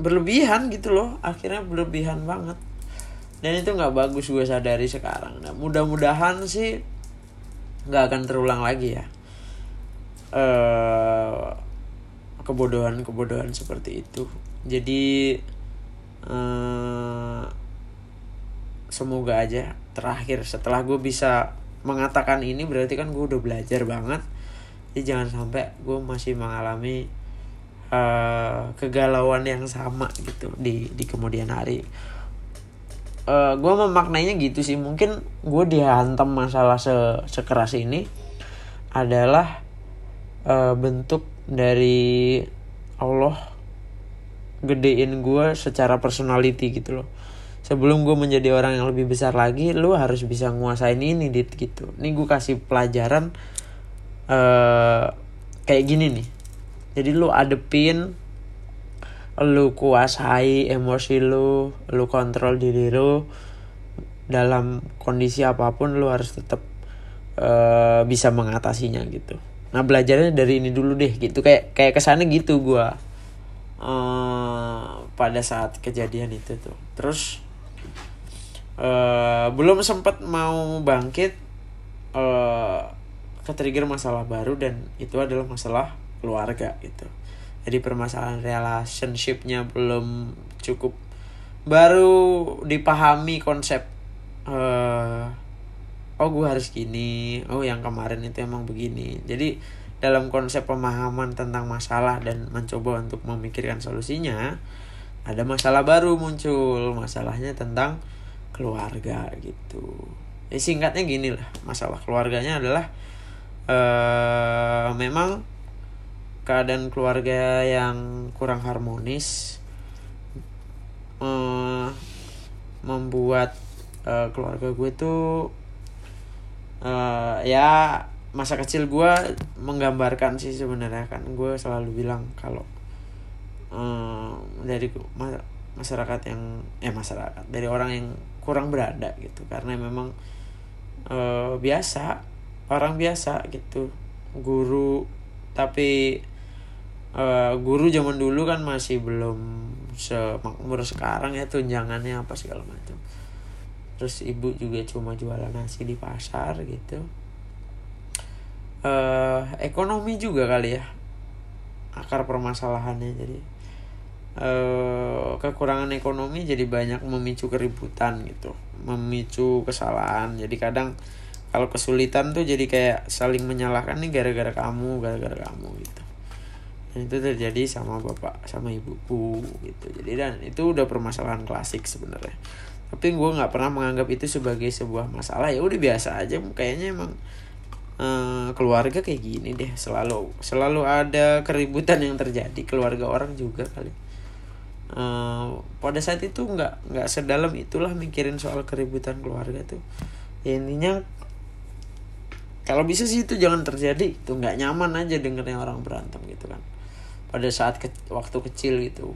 berlebihan gitu loh. Akhirnya berlebihan banget. Dan itu nggak bagus gue sadari sekarang. Nah mudah-mudahan sih nggak akan terulang lagi ya. Uh, kebodohan-kebodohan seperti itu. Jadi uh, semoga aja terakhir setelah gue bisa mengatakan ini berarti kan gue udah belajar banget. Jadi jangan sampai gue masih mengalami uh, kegalauan yang sama gitu di di kemudian hari. Uh, gue memaknainya gitu sih. Mungkin gue dihantam masalah se sekeras ini adalah uh, bentuk dari Allah gedein gue secara personality gitu loh. Sebelum gue menjadi orang yang lebih besar lagi lu harus bisa nguasain ini dit gitu. Ini gue kasih pelajaran uh, kayak gini nih jadi lu adepin lu kuasai emosi lu lu kontrol diri lu. Dalam kondisi apa pun lu harus tetap uh, bisa mengatasinya gitu. Nah belajarnya dari ini dulu deh gitu. Kayak kayak ke sana gitu gue uh, pada saat kejadian itu tuh. Terus uh, belum sempat mau bangkit uh, ke trigger masalah baru dan itu adalah masalah keluarga gitu. Jadi permasalahan relationshipnya belum cukup. Baru dipahami konsep uh, oh gue harus gini oh yang kemarin itu emang begini. Jadi dalam konsep pemahaman tentang masalah dan mencoba untuk memikirkan solusinya ada masalah baru muncul. Masalahnya tentang keluarga gitu. Ya singkatnya gini lah. Masalah keluarganya adalah uh, memang keadaan keluarga yang kurang harmonis uh, membuat uh, keluarga gue tuh uh, ya masa kecil gue menggambarkan sih sebenarnya kan. Gue selalu bilang kalau uh, dari masyarakat yang eh masyarakat dari orang yang kurang berada gitu. Karena memang uh, biasa orang biasa gitu. Guru tapi uh, guru zaman dulu kan masih belum semakmur sekarang ya tunjangannya apa segala macam. Terus ibu juga cuma jualan nasi di pasar gitu. Uh, ekonomi juga kali ya akar permasalahannya. Jadi uh, kekurangan ekonomi jadi banyak memicu keributan gitu memicu kesalahan. Jadi kadang kalau kesulitan tuh jadi kayak saling menyalahkan nih gara-gara kamu gara-gara kamu gitu dan itu terjadi sama bapak sama ibuku gitu. Jadi dan itu udah permasalahan klasik sebenarnya. Tapi gue nggak pernah menganggap itu sebagai sebuah masalah. Ya udah biasa aja kayaknya emang uh, keluarga kayak gini deh. Selalu selalu ada keributan yang terjadi. Keluarga orang juga kali. Uh, pada saat itu nggak nggak sedalam itulah mikirin soal keributan keluarga tuh. Ya intinya kalau bisa sih itu jangan terjadi. Itu nggak nyaman aja dengernya orang berantem gitu kan pada saat ke waktu kecil gitu.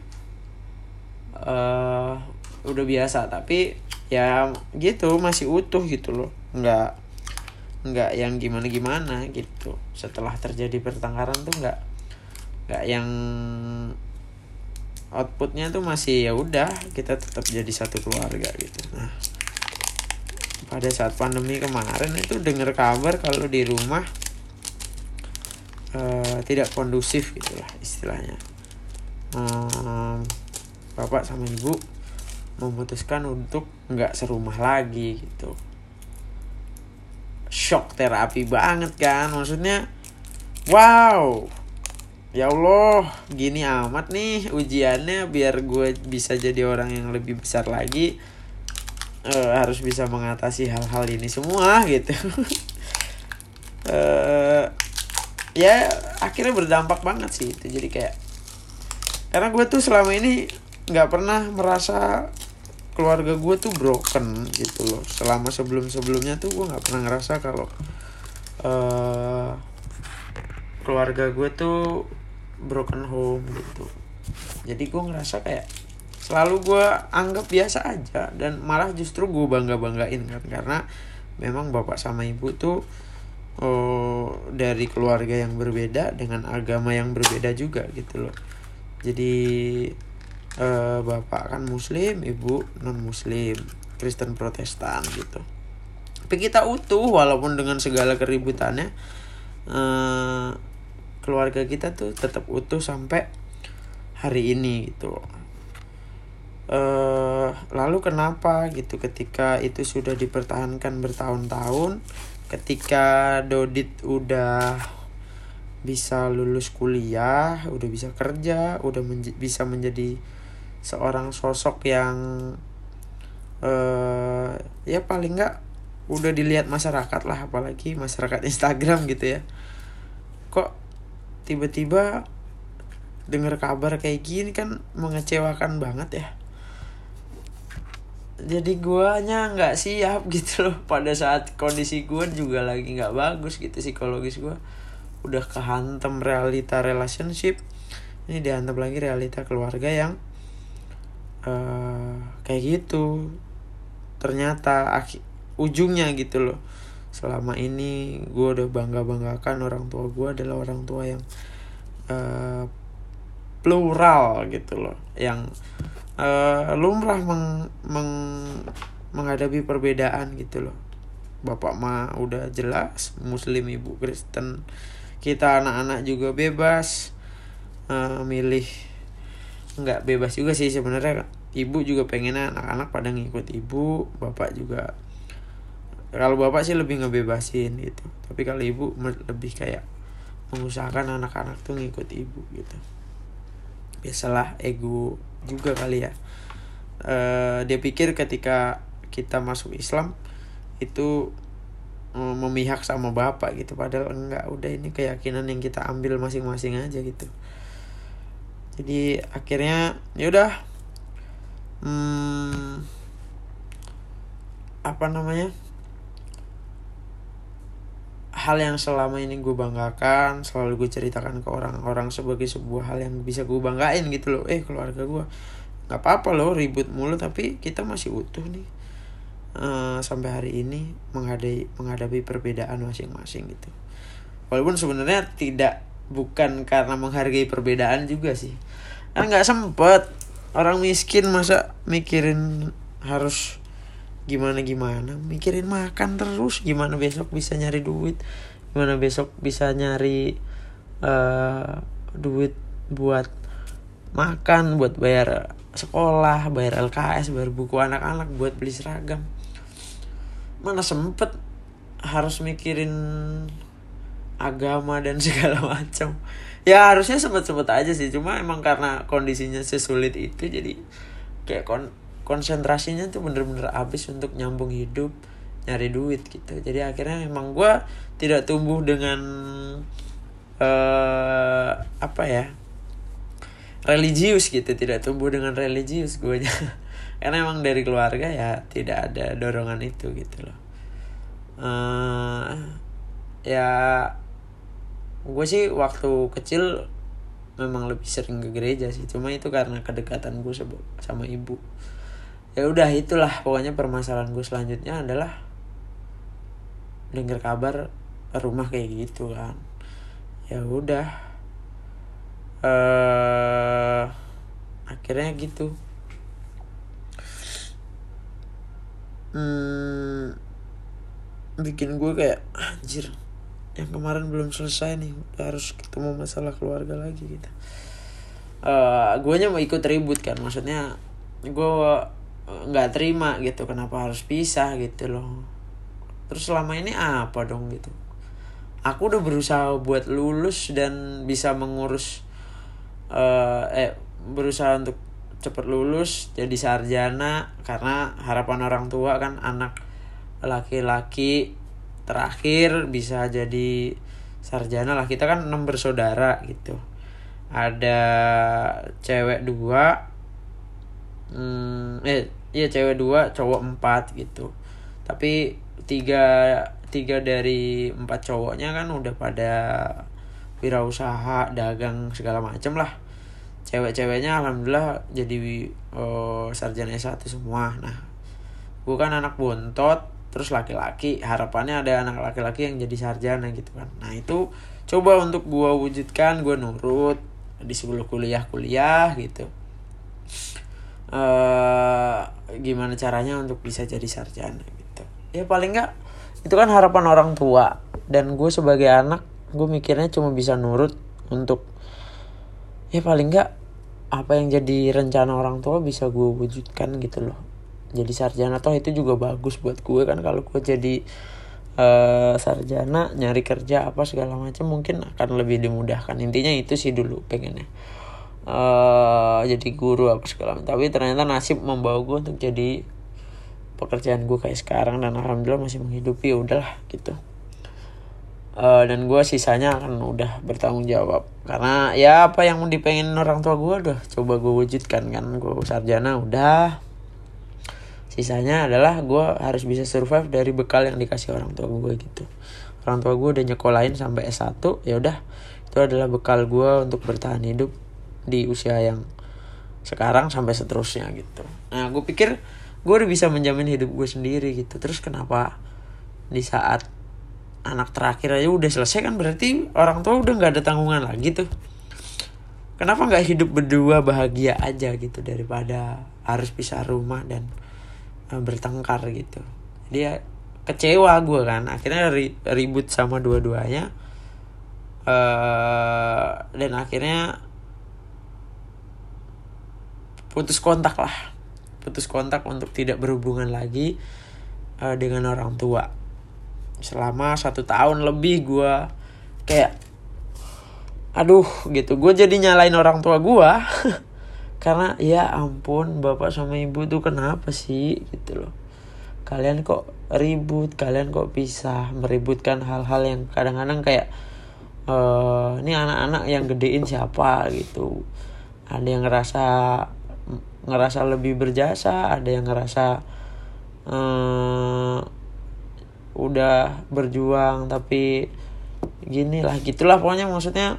Uh, udah biasa tapi ya gitu masih utuh gitu loh. Nggak nggak yang gimana gimana gitu. Setelah terjadi pertengkaran tuh nggak nggak yang outputnya tuh masih ya udah kita tetap jadi satu keluarga gitu. Nah pada saat pandemi kemarin itu dengar kabar kalau di rumah uh, tidak kondusif gitulah istilahnya. Um, bapak sama ibu memutuskan untuk nggak serumah lagi gitu. Shock terapi banget kan maksudnya wow ya Allah gini amat nih ujiannya biar gue bisa jadi orang yang lebih besar lagi uh, harus bisa mengatasi hal-hal ini semua gitu. Uh, ya akhirnya berdampak banget sih itu. Jadi kayak karena gue tuh selama ini nggak pernah merasa keluarga gue tuh broken gitu loh. Selama sebelum sebelumnya tuh gue nggak pernah ngerasa kalau uh, keluarga gue tuh broken home gitu. Jadi gue ngerasa kayak selalu gue anggap biasa aja dan malah justru gue bangga banggain kan. Karena memang bapak sama ibu tuh oh, dari keluarga yang berbeda dengan agama yang berbeda juga gitu loh. Jadi eh, bapak kan muslim ibu non muslim Kristen Protestan gitu. Tapi kita utuh walaupun dengan segala keributannya eh, keluarga kita tuh tetap utuh sampai hari ini gitu. Uh, lalu kenapa gitu ketika itu sudah dipertahankan bertahun-tahun ketika Dodit udah bisa lulus kuliah udah bisa kerja udah menj bisa menjadi seorang sosok yang uh, ya paling nggak udah dilihat masyarakat lah apalagi masyarakat Instagram gitu ya. Kok tiba-tiba dengar kabar kayak gini kan mengecewakan banget ya jadi guanya nggak siap gitu loh. Pada saat kondisi gue juga lagi nggak bagus gitu psikologis gue udah kehantam realita relationship. Ini dihantam lagi realita keluarga yang uh, kayak gitu. Ternyata ujungnya gitu loh. Selama ini gue udah bangga banggakan orang tua gue adalah orang tua yang uh, plural gitu loh. Yang uh, lumrah meng, meng menghadapi perbedaan gitu loh. Bapak mah udah jelas muslim ibu Kristen. Kita anak-anak juga bebas uh, milih. Nggak bebas juga sih sebenarnya. Ibu juga pengennya anak-anak pada ngikut ibu bapak juga. Kalau bapak sih lebih ngebebasin gitu. Tapi kalau ibu lebih kayak mengusahakan anak-anak tuh ngikut ibu gitu. Biasalah ego juga kali ya. Uh, dia pikir ketika kita masuk Islam itu um, memihak sama bapak gitu. Padahal enggak udah ini keyakinan yang kita ambil masing-masing aja gitu. Jadi akhirnya ya udah hmm, apa namanya hal yang selama ini gue banggakan selalu gue ceritakan ke orang-orang sebagai sebuah hal yang bisa gue banggain gitu loh. Eh keluarga gue nggak apa-apa loh ribut mulu tapi kita masih utuh nih uh, sampai hari ini menghadapi menghadapi perbedaan masing-masing gitu. Walaupun sebenarnya tidak bukan karena menghargai perbedaan juga sih. Kan nggak sempet. Orang miskin masa mikirin harus gimana gimana? Mikirin makan terus. Gimana besok bisa nyari duit? Gimana besok bisa nyari uh, duit buat makan buat bayar sekolah bayar LKS bayar buku anak-anak buat beli seragam? Mana sempet harus mikirin agama dan segala macam. Ya harusnya sempet sempet aja sih. Cuma emang karena kondisinya sesulit itu jadi kayak kon konsentrasinya tuh bener-bener habis untuk nyambung hidup nyari duit gitu. Jadi akhirnya memang gue tidak tumbuh dengan uh, apa ya religius gitu. Tidak tumbuh dengan religius gue karena emang dari keluarga ya tidak ada dorongan itu gitu loh. Uh, ya gue sih waktu kecil memang lebih sering ke gereja sih. Cuma itu karena kedekatan gue sama ibu ya udah itulah. Pokoknya permasalahan gue selanjutnya adalah dengar kabar rumah kayak gitu kan. Ya udah. Uh, akhirnya gitu. Hmm, bikin gue kayak anjir yang kemarin belum selesai nih harus ketemu masalah keluarga lagi gitu. Uh, gue nya mau ikut ribut kan maksudnya gue nggak terima gitu kenapa harus pisah gitu loh. Terus selama ini apa dong gitu? Aku udah berusaha buat lulus dan bisa mengurus uh, eh berusaha untuk cepet lulus jadi sarjana karena harapan orang tua kan anak laki-laki terakhir bisa jadi sarjana lah. Kita kan enam bersaudara gitu. Ada cewek dua hmm, eh iya cewek dua cowok empat gitu. Tapi tiga tiga dari empat cowoknya kan udah pada wirausaha dagang segala macem lah. Cewek-ceweknya alhamdulillah jadi uh, sarjana S1 semua. Nah gue kan anak bontot terus laki-laki. Harapannya ada anak laki-laki yang jadi sarjana gitu kan. Nah itu coba untuk gue wujudkan gue nurut di sebelum kuliah kuliah gitu uh, gimana caranya untuk bisa jadi sarjana gitu. Ya paling nggak itu kan harapan orang tua. Dan gue sebagai anak gue mikirnya cuma bisa nurut untuk ya paling nggak apa yang jadi rencana orang tua bisa gue wujudkan gitu loh. Jadi sarjana toh itu juga bagus buat gue kan kalau gue jadi uh, sarjana nyari kerja apa segala macam mungkin akan lebih dimudahkan. Intinya itu sih dulu pengennya uh, jadi guru apa segala tapi ternyata nasib membawa gue untuk jadi pekerjaan gue kayak sekarang dan alhamdulillah masih menghidupi ya udahlah gitu. Uh, dan gue sisanya akan udah bertanggung jawab. Karena ya apa yang dipengen orang tua gue udah coba gue wujudkan kan gue sarjana udah. Sisanya adalah gue harus bisa survive dari bekal yang dikasih orang tua gue gitu. Orang tua gue udah nyekolahin sampai S1 ya udah. Itu adalah bekal gue untuk bertahan hidup di usia yang sekarang sampai seterusnya gitu. Nah gue pikir gue udah bisa menjamin hidup gue sendiri gitu. Terus kenapa di saat anak terakhir aja udah selesai kan berarti orang tua udah nggak ada tanggungan lagi tuh. Kenapa nggak hidup berdua bahagia aja gitu daripada harus pisah rumah dan uh, bertengkar gitu. Dia kecewa gue kan akhirnya ri ribut sama dua-duanya. Uh, dan akhirnya putus kontak lah. Putus kontak untuk tidak berhubungan lagi uh, dengan orang tua. Selama satu tahun lebih gue kayak aduh gitu. Gue jadi nyalain orang tua gue karena ya ampun bapak sama ibu tuh kenapa sih? Gitu loh. Kalian kok ribut kalian kok bisa meributkan hal-hal yang kadang-kadang kayak uh, ini anak-anak yang gedein siapa? Gitu. Ada yang ngerasa ngerasa lebih berjasa ada yang ngerasa uh, udah berjuang tapi gini lah gitulah pokoknya maksudnya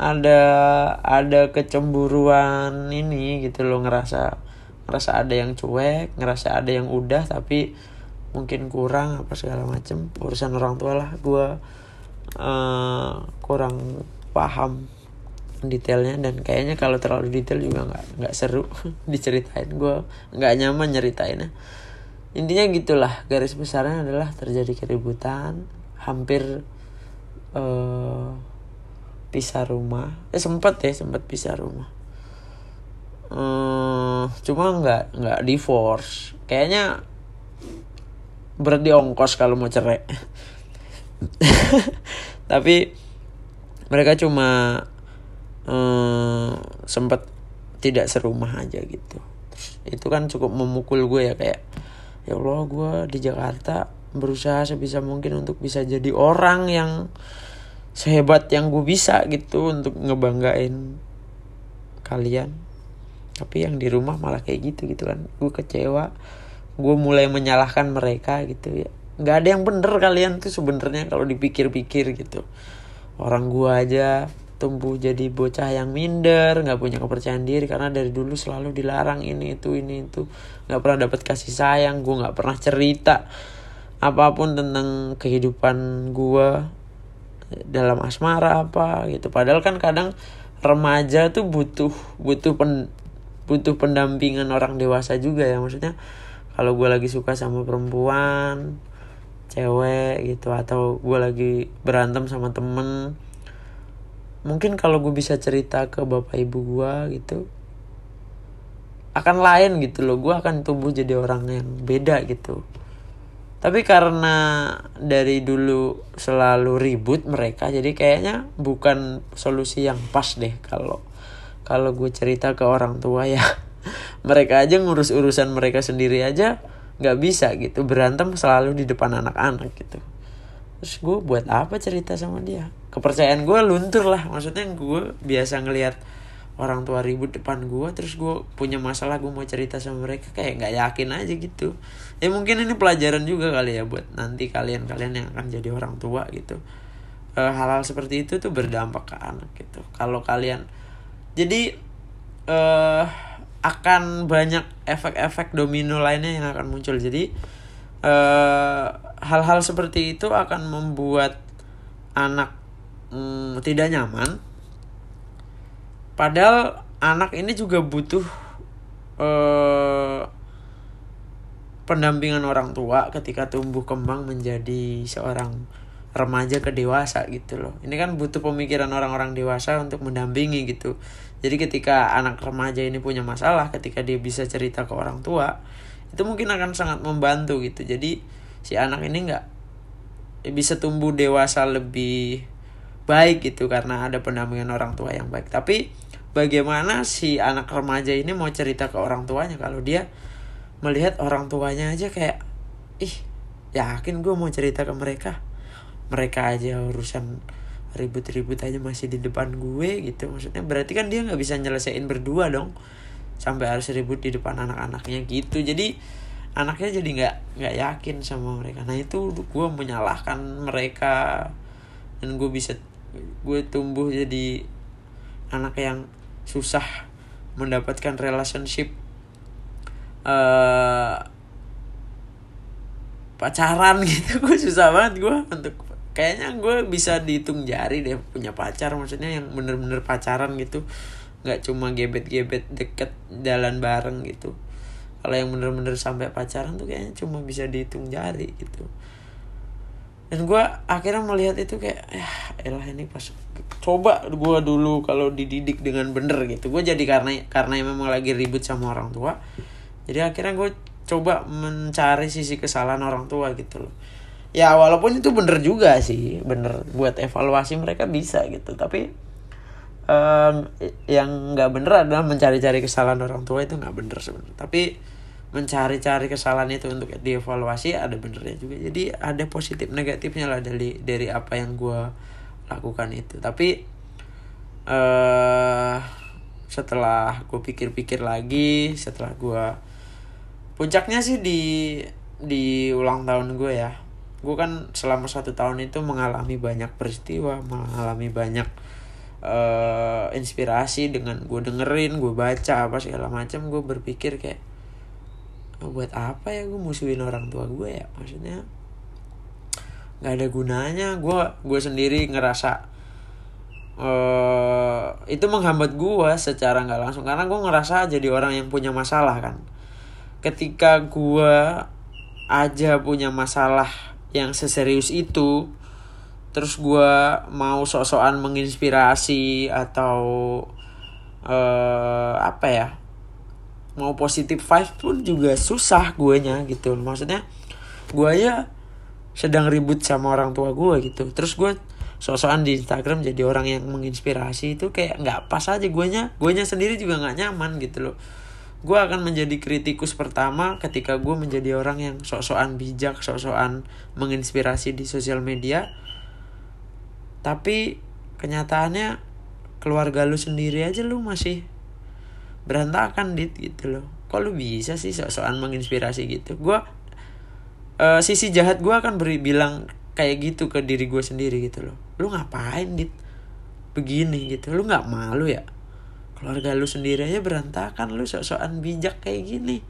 ada ada kecemburuan ini gitu loh ngerasa ngerasa ada yang cuek ngerasa ada yang udah tapi mungkin kurang apa segala macem urusan orang tua lah gue uh, kurang paham detailnya dan kayaknya kalau terlalu detail juga nggak nggak seru diceritain. Gue nggak nyaman nyeritainnya. Intinya gitulah garis besarnya adalah terjadi keributan hampir uh, pisah rumah. Eh sempat ya sempat pisah rumah. Hmm, cuma nggak nggak divorce. Kayaknya berat di ongkos kalau mau cerai. Tapi mereka cuma hmm, sempat tidak serumah aja gitu. Itu kan cukup memukul gue ya kayak ya Allah gue di Jakarta berusaha sebisa mungkin untuk bisa jadi orang yang sehebat yang gue bisa gitu untuk ngebanggain kalian. Tapi yang di rumah malah kayak gitu gitu kan. Gue kecewa gue mulai menyalahkan mereka gitu ya. Nggak ada yang bener kalian tuh sebenarnya kalau dipikir-pikir gitu. Orang gue aja tumbuh jadi bocah yang minder nggak punya kepercayaan diri karena dari dulu selalu dilarang ini itu ini itu. Nggak pernah dapat kasih sayang gue nggak pernah cerita apa pun tentang kehidupan gue dalam asmara apa gitu. Padahal kan kadang remaja tuh butuh butuh pen, butuh pendampingan orang dewasa juga ya. Maksudnya kalau gue lagi suka sama perempuan cewek gitu atau gue lagi berantem sama temen mungkin kalau gue bisa cerita ke bapak ibu gue gitu akan lain gitu loh. Gue akan tumbuh jadi orang yang beda gitu. Tapi karena dari dulu selalu ribut mereka jadi kayaknya bukan solusi yang pas deh kalau kalau gue cerita ke orang tua ya. Mereka aja ngurus urusan mereka sendiri aja nggak bisa gitu. Berantem selalu di depan anak-anak gitu. Terus gue buat apa cerita sama dia kepercayaan gue luntur lah. Maksudnya gue biasa ngelihat orang tua ribut depan gue terus gue punya masalah gue mau cerita sama mereka kayak nggak yakin aja gitu. Ya mungkin ini pelajaran juga kali ya buat nanti kalian kalian yang akan jadi orang tua gitu. Hal hal-hal seperti itu tuh berdampak ke anak gitu. Kalau kalian jadi uh, akan banyak efek-efek domino lainnya yang akan muncul. Jadi hal eh, hal-hal seperti itu akan membuat anak mm, tidak nyaman padahal anak ini juga butuh uh, pendampingan orang tua ketika tumbuh kembang menjadi seorang remaja ke dewasa gitu loh. Ini kan butuh pemikiran orang-orang dewasa untuk mendampingi gitu. Jadi ketika anak remaja ini punya masalah, ketika dia bisa cerita ke orang tua, itu mungkin akan sangat membantu gitu. Jadi si anak ini nggak bisa tumbuh dewasa lebih baik gitu karena ada pendampingan orang tua yang baik. Tapi bagaimana si anak remaja ini mau cerita ke orang tuanya kalau dia melihat orang tuanya aja kayak ih yakin gue mau cerita ke mereka? Mereka aja urusan ribut-ribut aja masih di depan gue gitu. Maksudnya berarti kan dia nggak bisa nyelesain berdua dong. Sampai harus ribut di depan anak-anaknya gitu. Jadi anaknya jadi nggak nggak yakin sama mereka. Nah itu gue menyalahkan mereka dan gue bisa gue tumbuh jadi anak yang susah mendapatkan relationship uh, pacaran gitu. Gue susah banget gue untuk kayaknya gue bisa dihitung jari deh punya pacar maksudnya yang bener-bener pacaran gitu. Nggak cuma gebet-gebet deket jalan bareng gitu. Kalau yang bener-bener sampai pacaran tuh kayaknya cuma bisa dihitung jari gitu dan gue akhirnya melihat itu kayak ya elah ini pas coba gue dulu kalau dididik dengan bener gitu. Gue jadi karena karena memang lagi ribut sama orang tua jadi akhirnya gue coba mencari sisi kesalahan orang tua gitu loh. Ya walaupun itu bener juga sih bener buat evaluasi mereka bisa gitu. Tapi um, yang nggak bener adalah mencari-cari kesalahan orang tua itu nggak bener sebenarnya. Tapi mencari-cari kesalahan itu untuk dievaluasi ada benernya juga. Jadi ada positif negatifnya lah dari dari apa yang gue lakukan itu. Tapi uh, setelah gue pikir-pikir lagi setelah gue puncaknya sih di di ulang tahun gue ya. Gue kan selama satu tahun itu mengalami banyak peristiwa mengalami banyak uh, inspirasi dengan gue dengerin gue baca apa segala macam. Gue berpikir kayak buat apa ya gue musuhin orang tua gue ya? Maksudnya nggak ada gunanya. Gue gue sendiri ngerasa uh, itu menghambat gue secara nggak langsung. Karena gue ngerasa jadi orang yang punya masalah kan. Ketika gue aja punya masalah yang seserius itu terus gue mau sok-sokan menginspirasi atau uh, apa ya mau positif vibe pun juga susah guanya gitu. Maksudnya gue ya sedang ribut sama orang tua gue gitu. Terus gue sosokan di Instagram jadi orang yang menginspirasi itu kayak nggak pas aja guanya. Guanya sendiri juga nggak nyaman gitu loh. Gue akan menjadi kritikus pertama ketika gue menjadi orang yang sok-sokan bijak sok-sokan menginspirasi di sosial media. Tapi kenyataannya keluarga lu sendiri aja lu masih berantakan dit gitu loh. Kok lu bisa sih sok-sokan menginspirasi gitu? Gue uh, sisi jahat gue akan beri bilang kayak gitu ke diri gue sendiri gitu loh. Lu ngapain dit? Begini gitu. Lu nggak malu ya? Keluarga lu sendiri aja berantakan. Lu sok-sokan bijak kayak gini.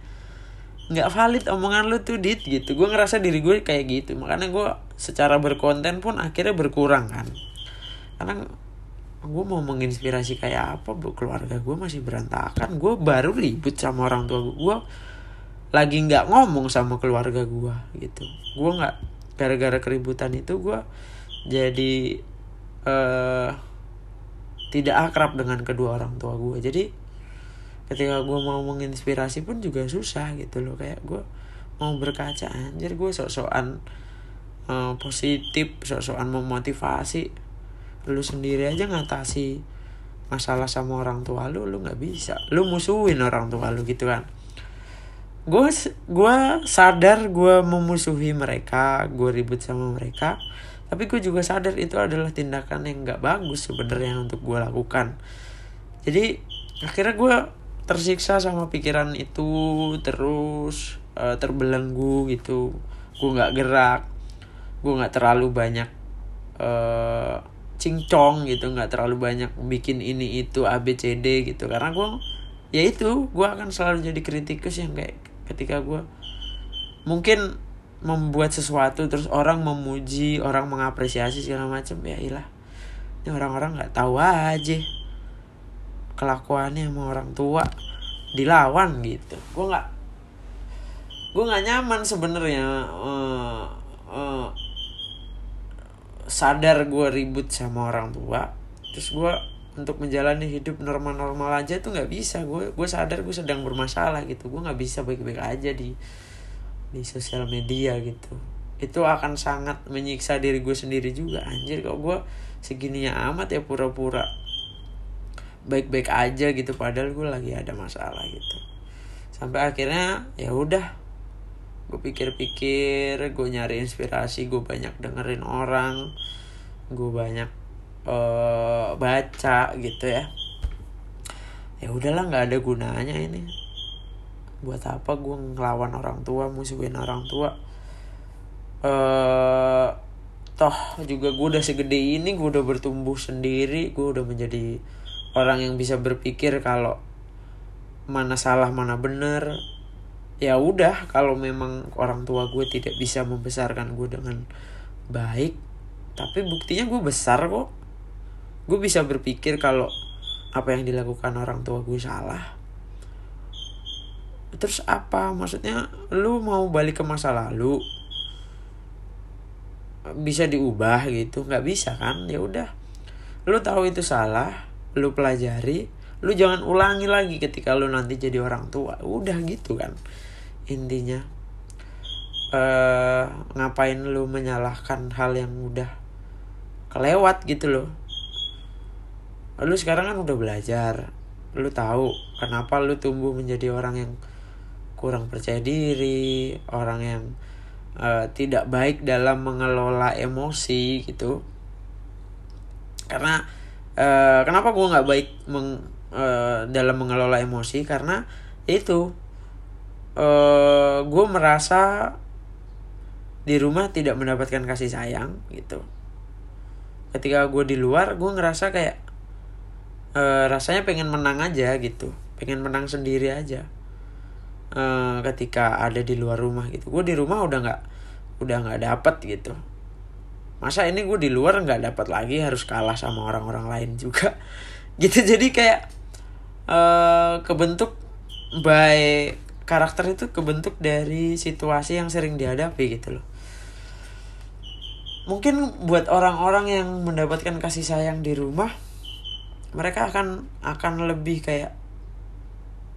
Nggak valid omongan lu tuh dit gitu. Gue ngerasa diri gue kayak gitu. Makanya gue secara berkonten pun akhirnya berkurang kan? Karena gue mau menginspirasi kayak apa bu? Keluarga gue masih berantakan. Gue baru ribut sama orang tua gue gue lagi nggak ngomong sama keluarga gue gitu. Gue nggak gara-gara keributan itu gue jadi uh, tidak akrab dengan kedua orang tua gue jadi ketika gue mau menginspirasi pun juga susah gitu loh. Kayak gue mau berkaca anjir gue sok-sokan uh, positif sok-sokan memotivasi lu sendiri aja ngatasi masalah sama orang tua lu lu nggak bisa. Lu musuhin orang tua lu gitu kan. Gue gue sadar gue memusuhi mereka gue ribut sama mereka tapi gue juga sadar itu adalah tindakan yang nggak bagus sebenarnya untuk gue lakukan. Jadi akhirnya gue tersiksa sama pikiran itu terus uh, terbelenggu gitu. Gue nggak gerak gue nggak terlalu banyak uh, cincong gitu nggak terlalu banyak bikin ini itu A B C D gitu. Karena gue ya itu gue akan selalu jadi kritikus yang kayak ketika gue mungkin membuat sesuatu terus orang memuji orang mengapresiasi segala macam ya ilah. Ini orang-orang nggak tahu aja kelakuannya sama orang tua dilawan gitu. Gue nggak gue nggak nyaman sebenarnya uh, uh, sadar gue ribut sama orang tua terus gue untuk menjalani hidup normal-normal aja tuh nggak bisa. Gue gue sadar gue sedang bermasalah gitu. Gue nggak bisa baik-baik aja di di sosial media gitu. Itu akan sangat menyiksa diri gue sendiri juga anjir. Kok gue segininya amat ya pura-pura baik-baik aja gitu padahal gue lagi ada masalah gitu. Sampai akhirnya ya udah gue pikir-pikir gue nyari inspirasi gue banyak dengerin orang gue banyak uh, baca gitu ya. Ya udahlah nggak ada gunanya ini. Buat apa gue ngelawan orang tua musuhin orang tua? Uh, toh juga gue udah segede ini gue udah bertumbuh sendiri gue udah menjadi orang yang bisa berpikir kalau mana salah mana benar ya udah kalau memang orang tua gue tidak bisa membesarkan gue dengan baik tapi buktinya gue besar kok. Gue bisa berpikir kalau apa yang dilakukan orang tua gue salah. Terus apa? Maksudnya lu mau balik ke masa lalu? Bisa diubah gitu? Nggak bisa kan? Ya udah. Lu tahu itu salah lu pelajari lu jangan ulangi lagi ketika lu nanti jadi orang tua. Udah gitu kan intinya uh, ngapain lu menyalahkan hal yang udah kelewat gitu loh. Lu sekarang kan udah belajar lu tahu kenapa lu tumbuh menjadi orang yang kurang percaya diri orang yang uh, tidak baik dalam mengelola emosi gitu. Karena uh, kenapa gue nggak baik meng, uh, dalam mengelola emosi? Karena itu uh, gue merasa di rumah tidak mendapatkan kasih sayang gitu. Ketika gue di luar gue ngerasa kayak uh, rasanya pengen menang aja gitu. Pengen menang sendiri aja. Uh, ketika ada di luar rumah gitu. Gue di rumah udah nggak udah nggak dapet gitu. Masa ini gue di luar nggak dapat lagi harus kalah sama orang-orang lain juga? Gitu jadi kayak uh, kebentuk by karakter itu kebentuk dari situasi yang sering dihadapi gitu loh. Mungkin buat orang-orang yang mendapatkan kasih sayang di rumah mereka akan akan lebih kayak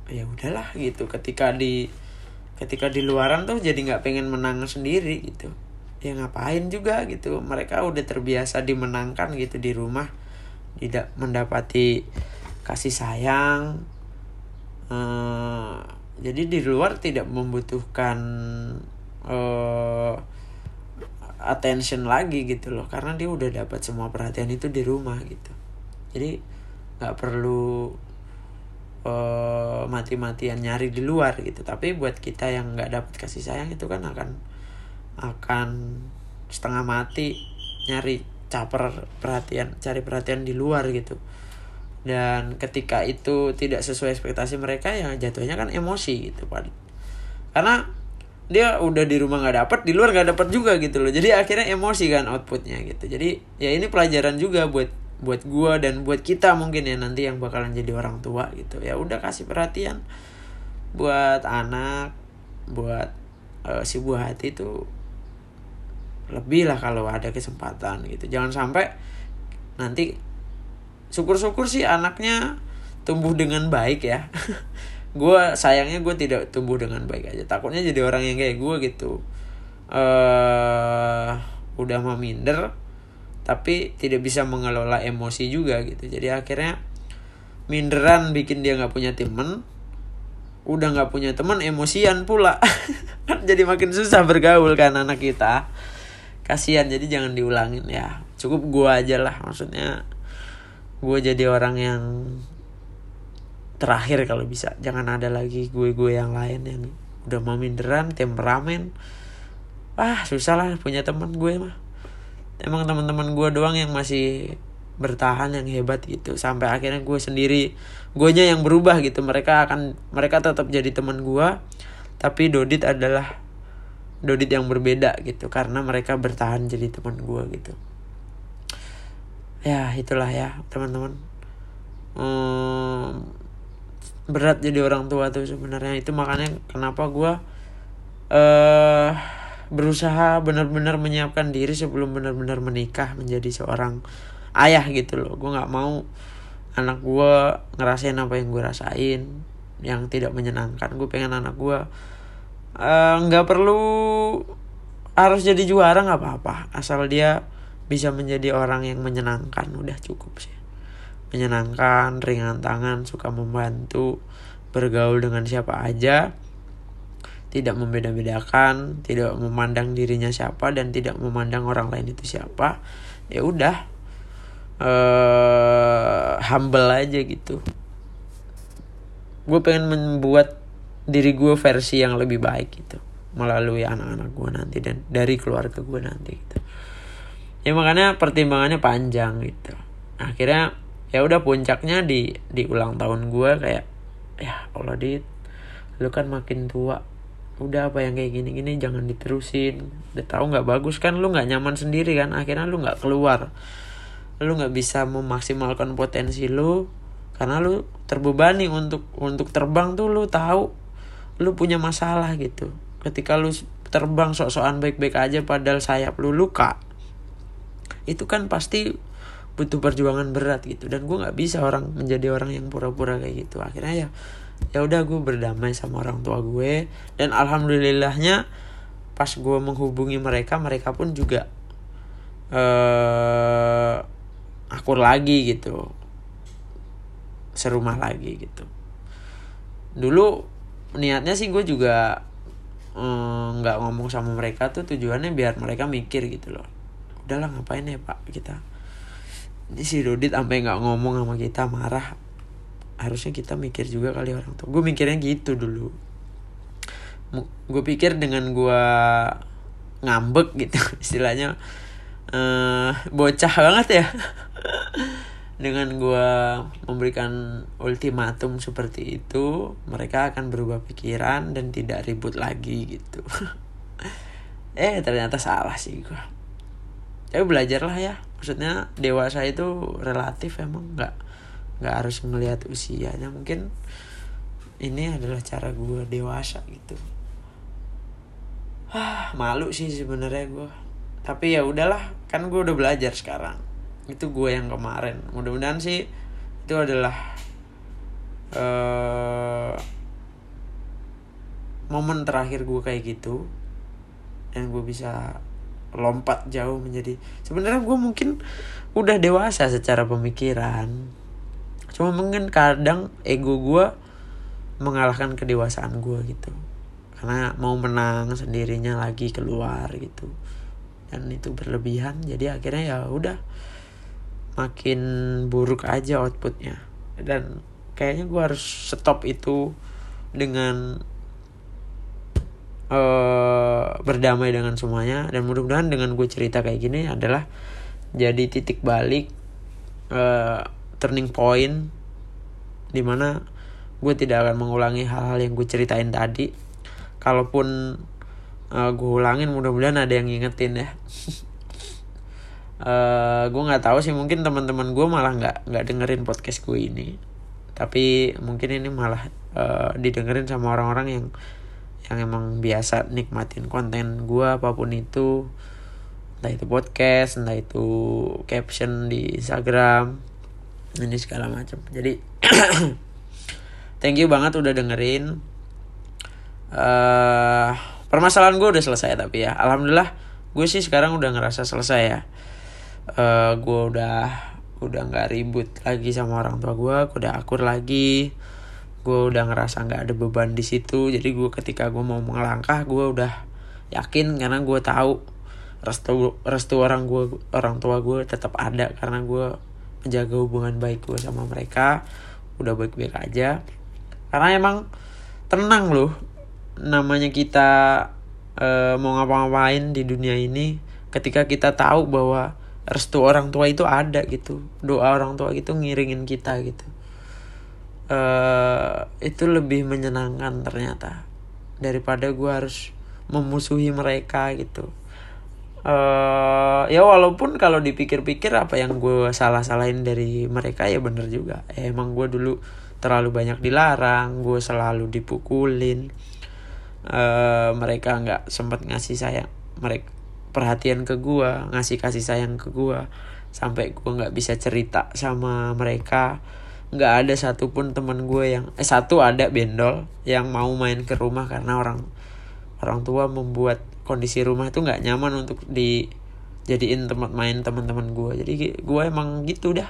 ya udahlah gitu. Ketika di ketika di luaran tuh jadi nggak pengen menang sendiri gitu. Ya ngapain juga gitu. Mereka udah terbiasa dimenangkan gitu di rumah. Tidak mendapati kasih sayang uh, jadi di luar tidak membutuhkan uh, attention lagi gitu loh. Karena dia udah dapat semua perhatian itu di rumah gitu. Jadi nggak perlu uh, mati-matian nyari di luar gitu. Tapi buat kita yang nggak dapat kasih sayang itu kan akan akan setengah mati nyari caper perhatian cari perhatian di luar gitu dan ketika itu tidak sesuai ekspektasi mereka ya jatuhnya kan emosi gitu pak. Karena dia udah di rumah nggak dapet di luar nggak dapet juga gitu loh. Jadi akhirnya emosi kan outputnya gitu. Jadi ya ini pelajaran juga buat buat gue dan buat kita mungkin ya nanti yang bakalan jadi orang tua gitu. Ya udah kasih perhatian buat anak buat uh, si buah hati itu lebih lah kalau ada kesempatan gitu. Jangan sampai nanti syukur-syukur sih anaknya tumbuh dengan baik ya. Gue sayangnya gue tidak tumbuh dengan baik aja. Takutnya jadi orang yang kayak gue gitu. Uh, udah mau minder tapi tidak bisa mengelola emosi juga gitu. Jadi akhirnya minderan bikin dia nggak punya temen. Udah nggak punya teman emosian pula. Jadi makin susah bergaul kan anak kita. Kasihan jadi jangan diulangin ya. Cukup gua aja lah maksudnya gue jadi orang yang terakhir kalau bisa. Jangan ada lagi gue-gue yang lain yang udah mau minderan temperamen wah susah lah punya teman gue mah. Emang teman-teman gue doang yang masih bertahan yang hebat gitu. Sampai akhirnya gue sendiri gue nya yang berubah gitu. Mereka akan mereka tetap jadi teman gue tapi Dodit adalah Dodit yang berbeda gitu. Karena mereka bertahan jadi teman gue gitu ya itulah ya teman-teman. Hmm, berat jadi orang tua tuh sebenarnya. Itu makanya kenapa gue uh, berusaha benar-benar menyiapkan diri sebelum benar-benar menikah menjadi seorang ayah gitu loh. Gue nggak mau anak gue ngerasain apa yang gue rasain yang tidak menyenangkan. Gue pengen anak gue eh, nggak uh, perlu harus jadi juara nggak apa-apa. Asal dia bisa menjadi orang yang menyenangkan udah cukup sih menyenangkan ringan tangan suka membantu bergaul dengan siapa aja tidak membeda-bedakan, tidak memandang dirinya siapa dan tidak memandang orang lain itu siapa. Ya udah, uh, humble aja gitu. Gue pengen membuat diri gue versi yang lebih baik gitu melalui anak-anak gue nanti dan dari keluarga gue nanti gitu. Ya makanya pertimbangannya panjang gitu. Akhirnya ya udah puncaknya di di ulang tahun gue kayak ya Allah dit lu kan makin tua. Udah apa yang kayak gini-gini jangan diterusin. Udah tahu nggak bagus kan lu nggak nyaman sendiri kan. Akhirnya lu nggak keluar. Lu nggak bisa memaksimalkan potensi lu karena lu terbebani untuk untuk terbang tuh lu tahu lu punya masalah gitu. Ketika lu terbang sok-sokan baik-baik aja padahal sayap lu luka itu kan pasti butuh perjuangan berat gitu. Dan gue nggak bisa orang menjadi orang yang pura-pura kayak gitu. Akhirnya ya ya udah gue berdamai sama orang tua gue. Dan alhamdulillahnya pas gue menghubungi mereka mereka pun juga uh, akur lagi gitu. Serumah lagi gitu. Dulu niatnya sih gue juga eh, nggak uh, ngomong sama mereka tuh tujuannya biar mereka mikir gitu loh udahlah ngapain ya pak? Kita ini si Dodit sampai nggak ngomong sama kita marah. Harusnya kita mikir juga kali orang tua. Gue mikirnya gitu dulu. Gue pikir dengan gue ngambek gitu istilahnya uh, bocah banget ya. Dengan gue memberikan ultimatum seperti itu mereka akan berubah pikiran dan tidak ribut lagi gitu. Eh ternyata salah sih gue tapi belajar lah ya. Maksudnya dewasa itu relatif emang nggak nggak harus melihat usianya. Mungkin ini adalah cara gue dewasa gitu. Ah malu sih sebenarnya gue tapi ya udahlah kan gue udah belajar sekarang. Itu gue yang kemarin. Mudah-mudahan sih itu adalah uh, momen terakhir gue kayak gitu dan gue bisa lompat jauh menjadi sebenarnya gue mungkin udah dewasa secara pemikiran. Cuma mungkin kadang ego gue mengalahkan kedewasaan gue gitu. Karena mau menang sendirinya lagi keluar gitu. Dan itu berlebihan jadi akhirnya ya udah makin buruk aja outputnya. Dan kayaknya gue harus stop itu dengan uh, berdamai dengan semuanya. Dan mudah-mudahan dengan gue cerita kayak gini adalah jadi titik balik uh, turning point di mana gue tidak akan mengulangi hal-hal yang gue ceritain tadi. Kalaupun uh, eh, gue ulangin mudah-mudahan ada yang ngingetin ya. Uh, eh, gue nggak tahu sih mungkin teman-teman gue malah nggak nggak dengerin podcast gue ini. Tapi mungkin ini malah uh, didengerin sama orang-orang yang yang emang biasa nikmatin konten gue apa pun itu entah itu podcast entah itu caption di Instagram ini segala macam. Jadi thank you banget udah dengerin. Uh, permasalahan gue udah selesai tapi ya. Alhamdulillah gue sih sekarang udah ngerasa selesai ya. Uh, gue udah udah nggak ribut lagi sama orang tua gue gue udah akur lagi gue udah ngerasa nggak ada beban di situ. Jadi gue ketika gue mau melangkah gue udah yakin karena gue tahu restu restu orang gue orang tua gue tetap ada karena gue menjaga hubungan baik gue sama mereka. Udah baik-baik aja. Karena emang tenang loh namanya kita uh, mau ngapa-ngapain di dunia ini ketika kita tahu bahwa restu orang tua itu ada gitu. Doa orang tua itu ngiringin kita gitu uh, itu lebih menyenangkan ternyata. Daripada gue harus memusuhi mereka gitu. Uh, ya walaupun kalau dipikir-pikir apa yang gue salah-salahin dari mereka ya bener juga. Emang gue dulu terlalu banyak dilarang gue selalu dipukulin. Uh, mereka nggak sempat ngasih sayang mereka perhatian ke gua ngasih kasih sayang ke gua. Sampai gua nggak bisa cerita sama mereka nggak ada satupun teman gue yang eh satu ada bendol yang mau main ke rumah karena orang orang tua membuat kondisi rumah itu nggak nyaman untuk dijadiin tempat main teman-teman gue. Jadi gue emang gitu dah.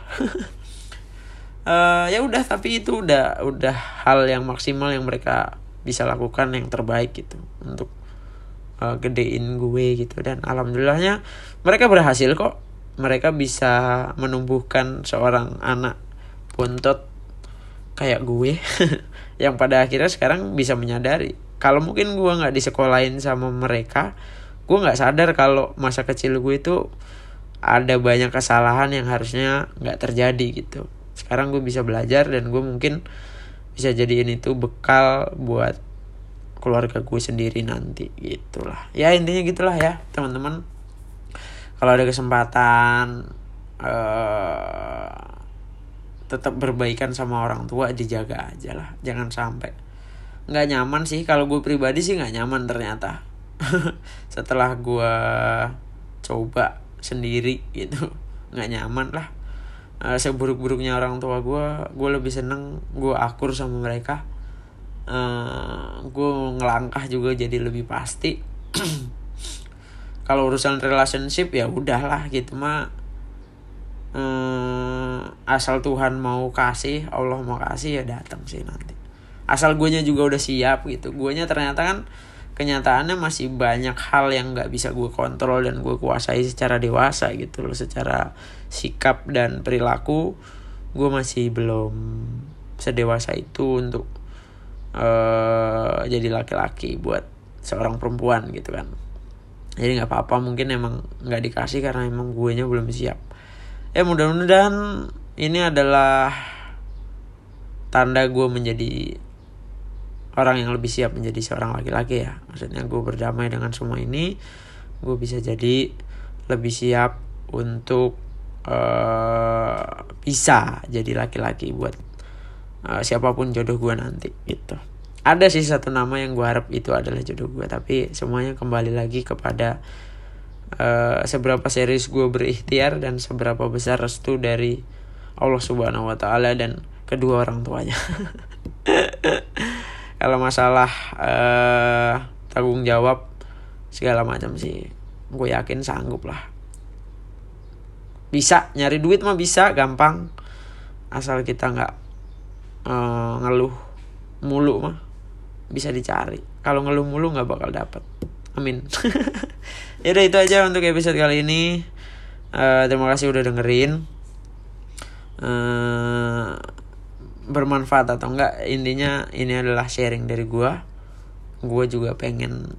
Uh, ya udah tapi itu udah udah hal yang maksimal yang mereka bisa lakukan yang terbaik gitu untuk uh, gedein gue gitu. Dan alhamdulillahnya mereka berhasil kok. Mereka bisa menumbuhkan seorang anak bontot kayak gue yang pada akhirnya sekarang bisa menyadari. Kalau mungkin gue nggak disekolahin sama mereka gue nggak sadar kalau masa kecil gue itu ada banyak kesalahan yang harusnya nggak terjadi gitu. Sekarang gue bisa belajar dan gue mungkin bisa jadiin itu bekal buat keluarga gue sendiri nanti gitulah. Ya intinya gitulah ya teman-teman. Kalau ada kesempatan uh, tetap berbaikan sama orang tua dijaga aja lah jangan sampai. Nggak nyaman sih kalau gue pribadi sih nggak nyaman ternyata. Setelah gue coba sendiri gitu nggak nyaman lah. Uh, seburuk-buruknya orang tua gue gue lebih seneng gue akur sama mereka. Uh, gue ngelangkah juga jadi lebih pasti. Kalau urusan relationship ya udahlah gitu mah uh, asal Tuhan mau kasih Allah mau kasih ya datang sih nanti. Asal guanya juga udah siap gitu. Guanya ternyata kan kenyataannya masih banyak hal yang nggak bisa gue kontrol dan gue kuasai secara dewasa gitu loh. Secara sikap dan perilaku gue masih belum sedewasa itu untuk uh, jadi laki-laki buat seorang perempuan gitu kan. Jadi nggak apa-apa mungkin emang nggak dikasih karena emang gue nya belum siap ya mudah-mudahan ini adalah tanda gue menjadi orang yang lebih siap menjadi seorang laki-laki ya. Maksudnya gue berdamai dengan semua ini gue bisa jadi lebih siap untuk uh, bisa jadi laki-laki buat uh, siapa pun jodoh gue nanti gitu. Ada sih satu nama yang gue harap itu adalah jodoh gue tapi semuanya kembali lagi kepada uh, seberapa serius gue berikhtiar dan seberapa besar restu dari Allah Subhanahu Wa Taala dan kedua orang tuanya. Kalau masalah uh, tanggung jawab segala macam sih. Gue yakin sanggup lah. Bisa nyari duit mah bisa gampang. Asal kita nggak uh, ngeluh mulu mah bisa dicari. Kalau ngeluh mulu nggak bakal dapet. Amin ya udah itu aja untuk episode kali ini. Uh, terima kasih udah dengerin. Uh, bermanfaat atau enggak intinya ini adalah sharing dari gue gue juga pengen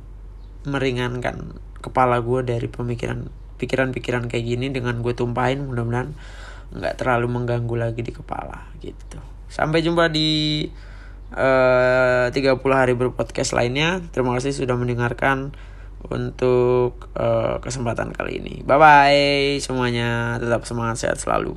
meringankan kepala gue dari pemikiran pikiran-pikiran kayak gini dengan gue tumpahin mudah-mudahan nggak terlalu mengganggu lagi di kepala gitu. Sampai jumpa di eh, uh, 30 hari berpodcast lainnya. Terima kasih sudah mendengarkan untuk uh, kesempatan kali ini. Bye bye semuanya. Tetap semangat sehat selalu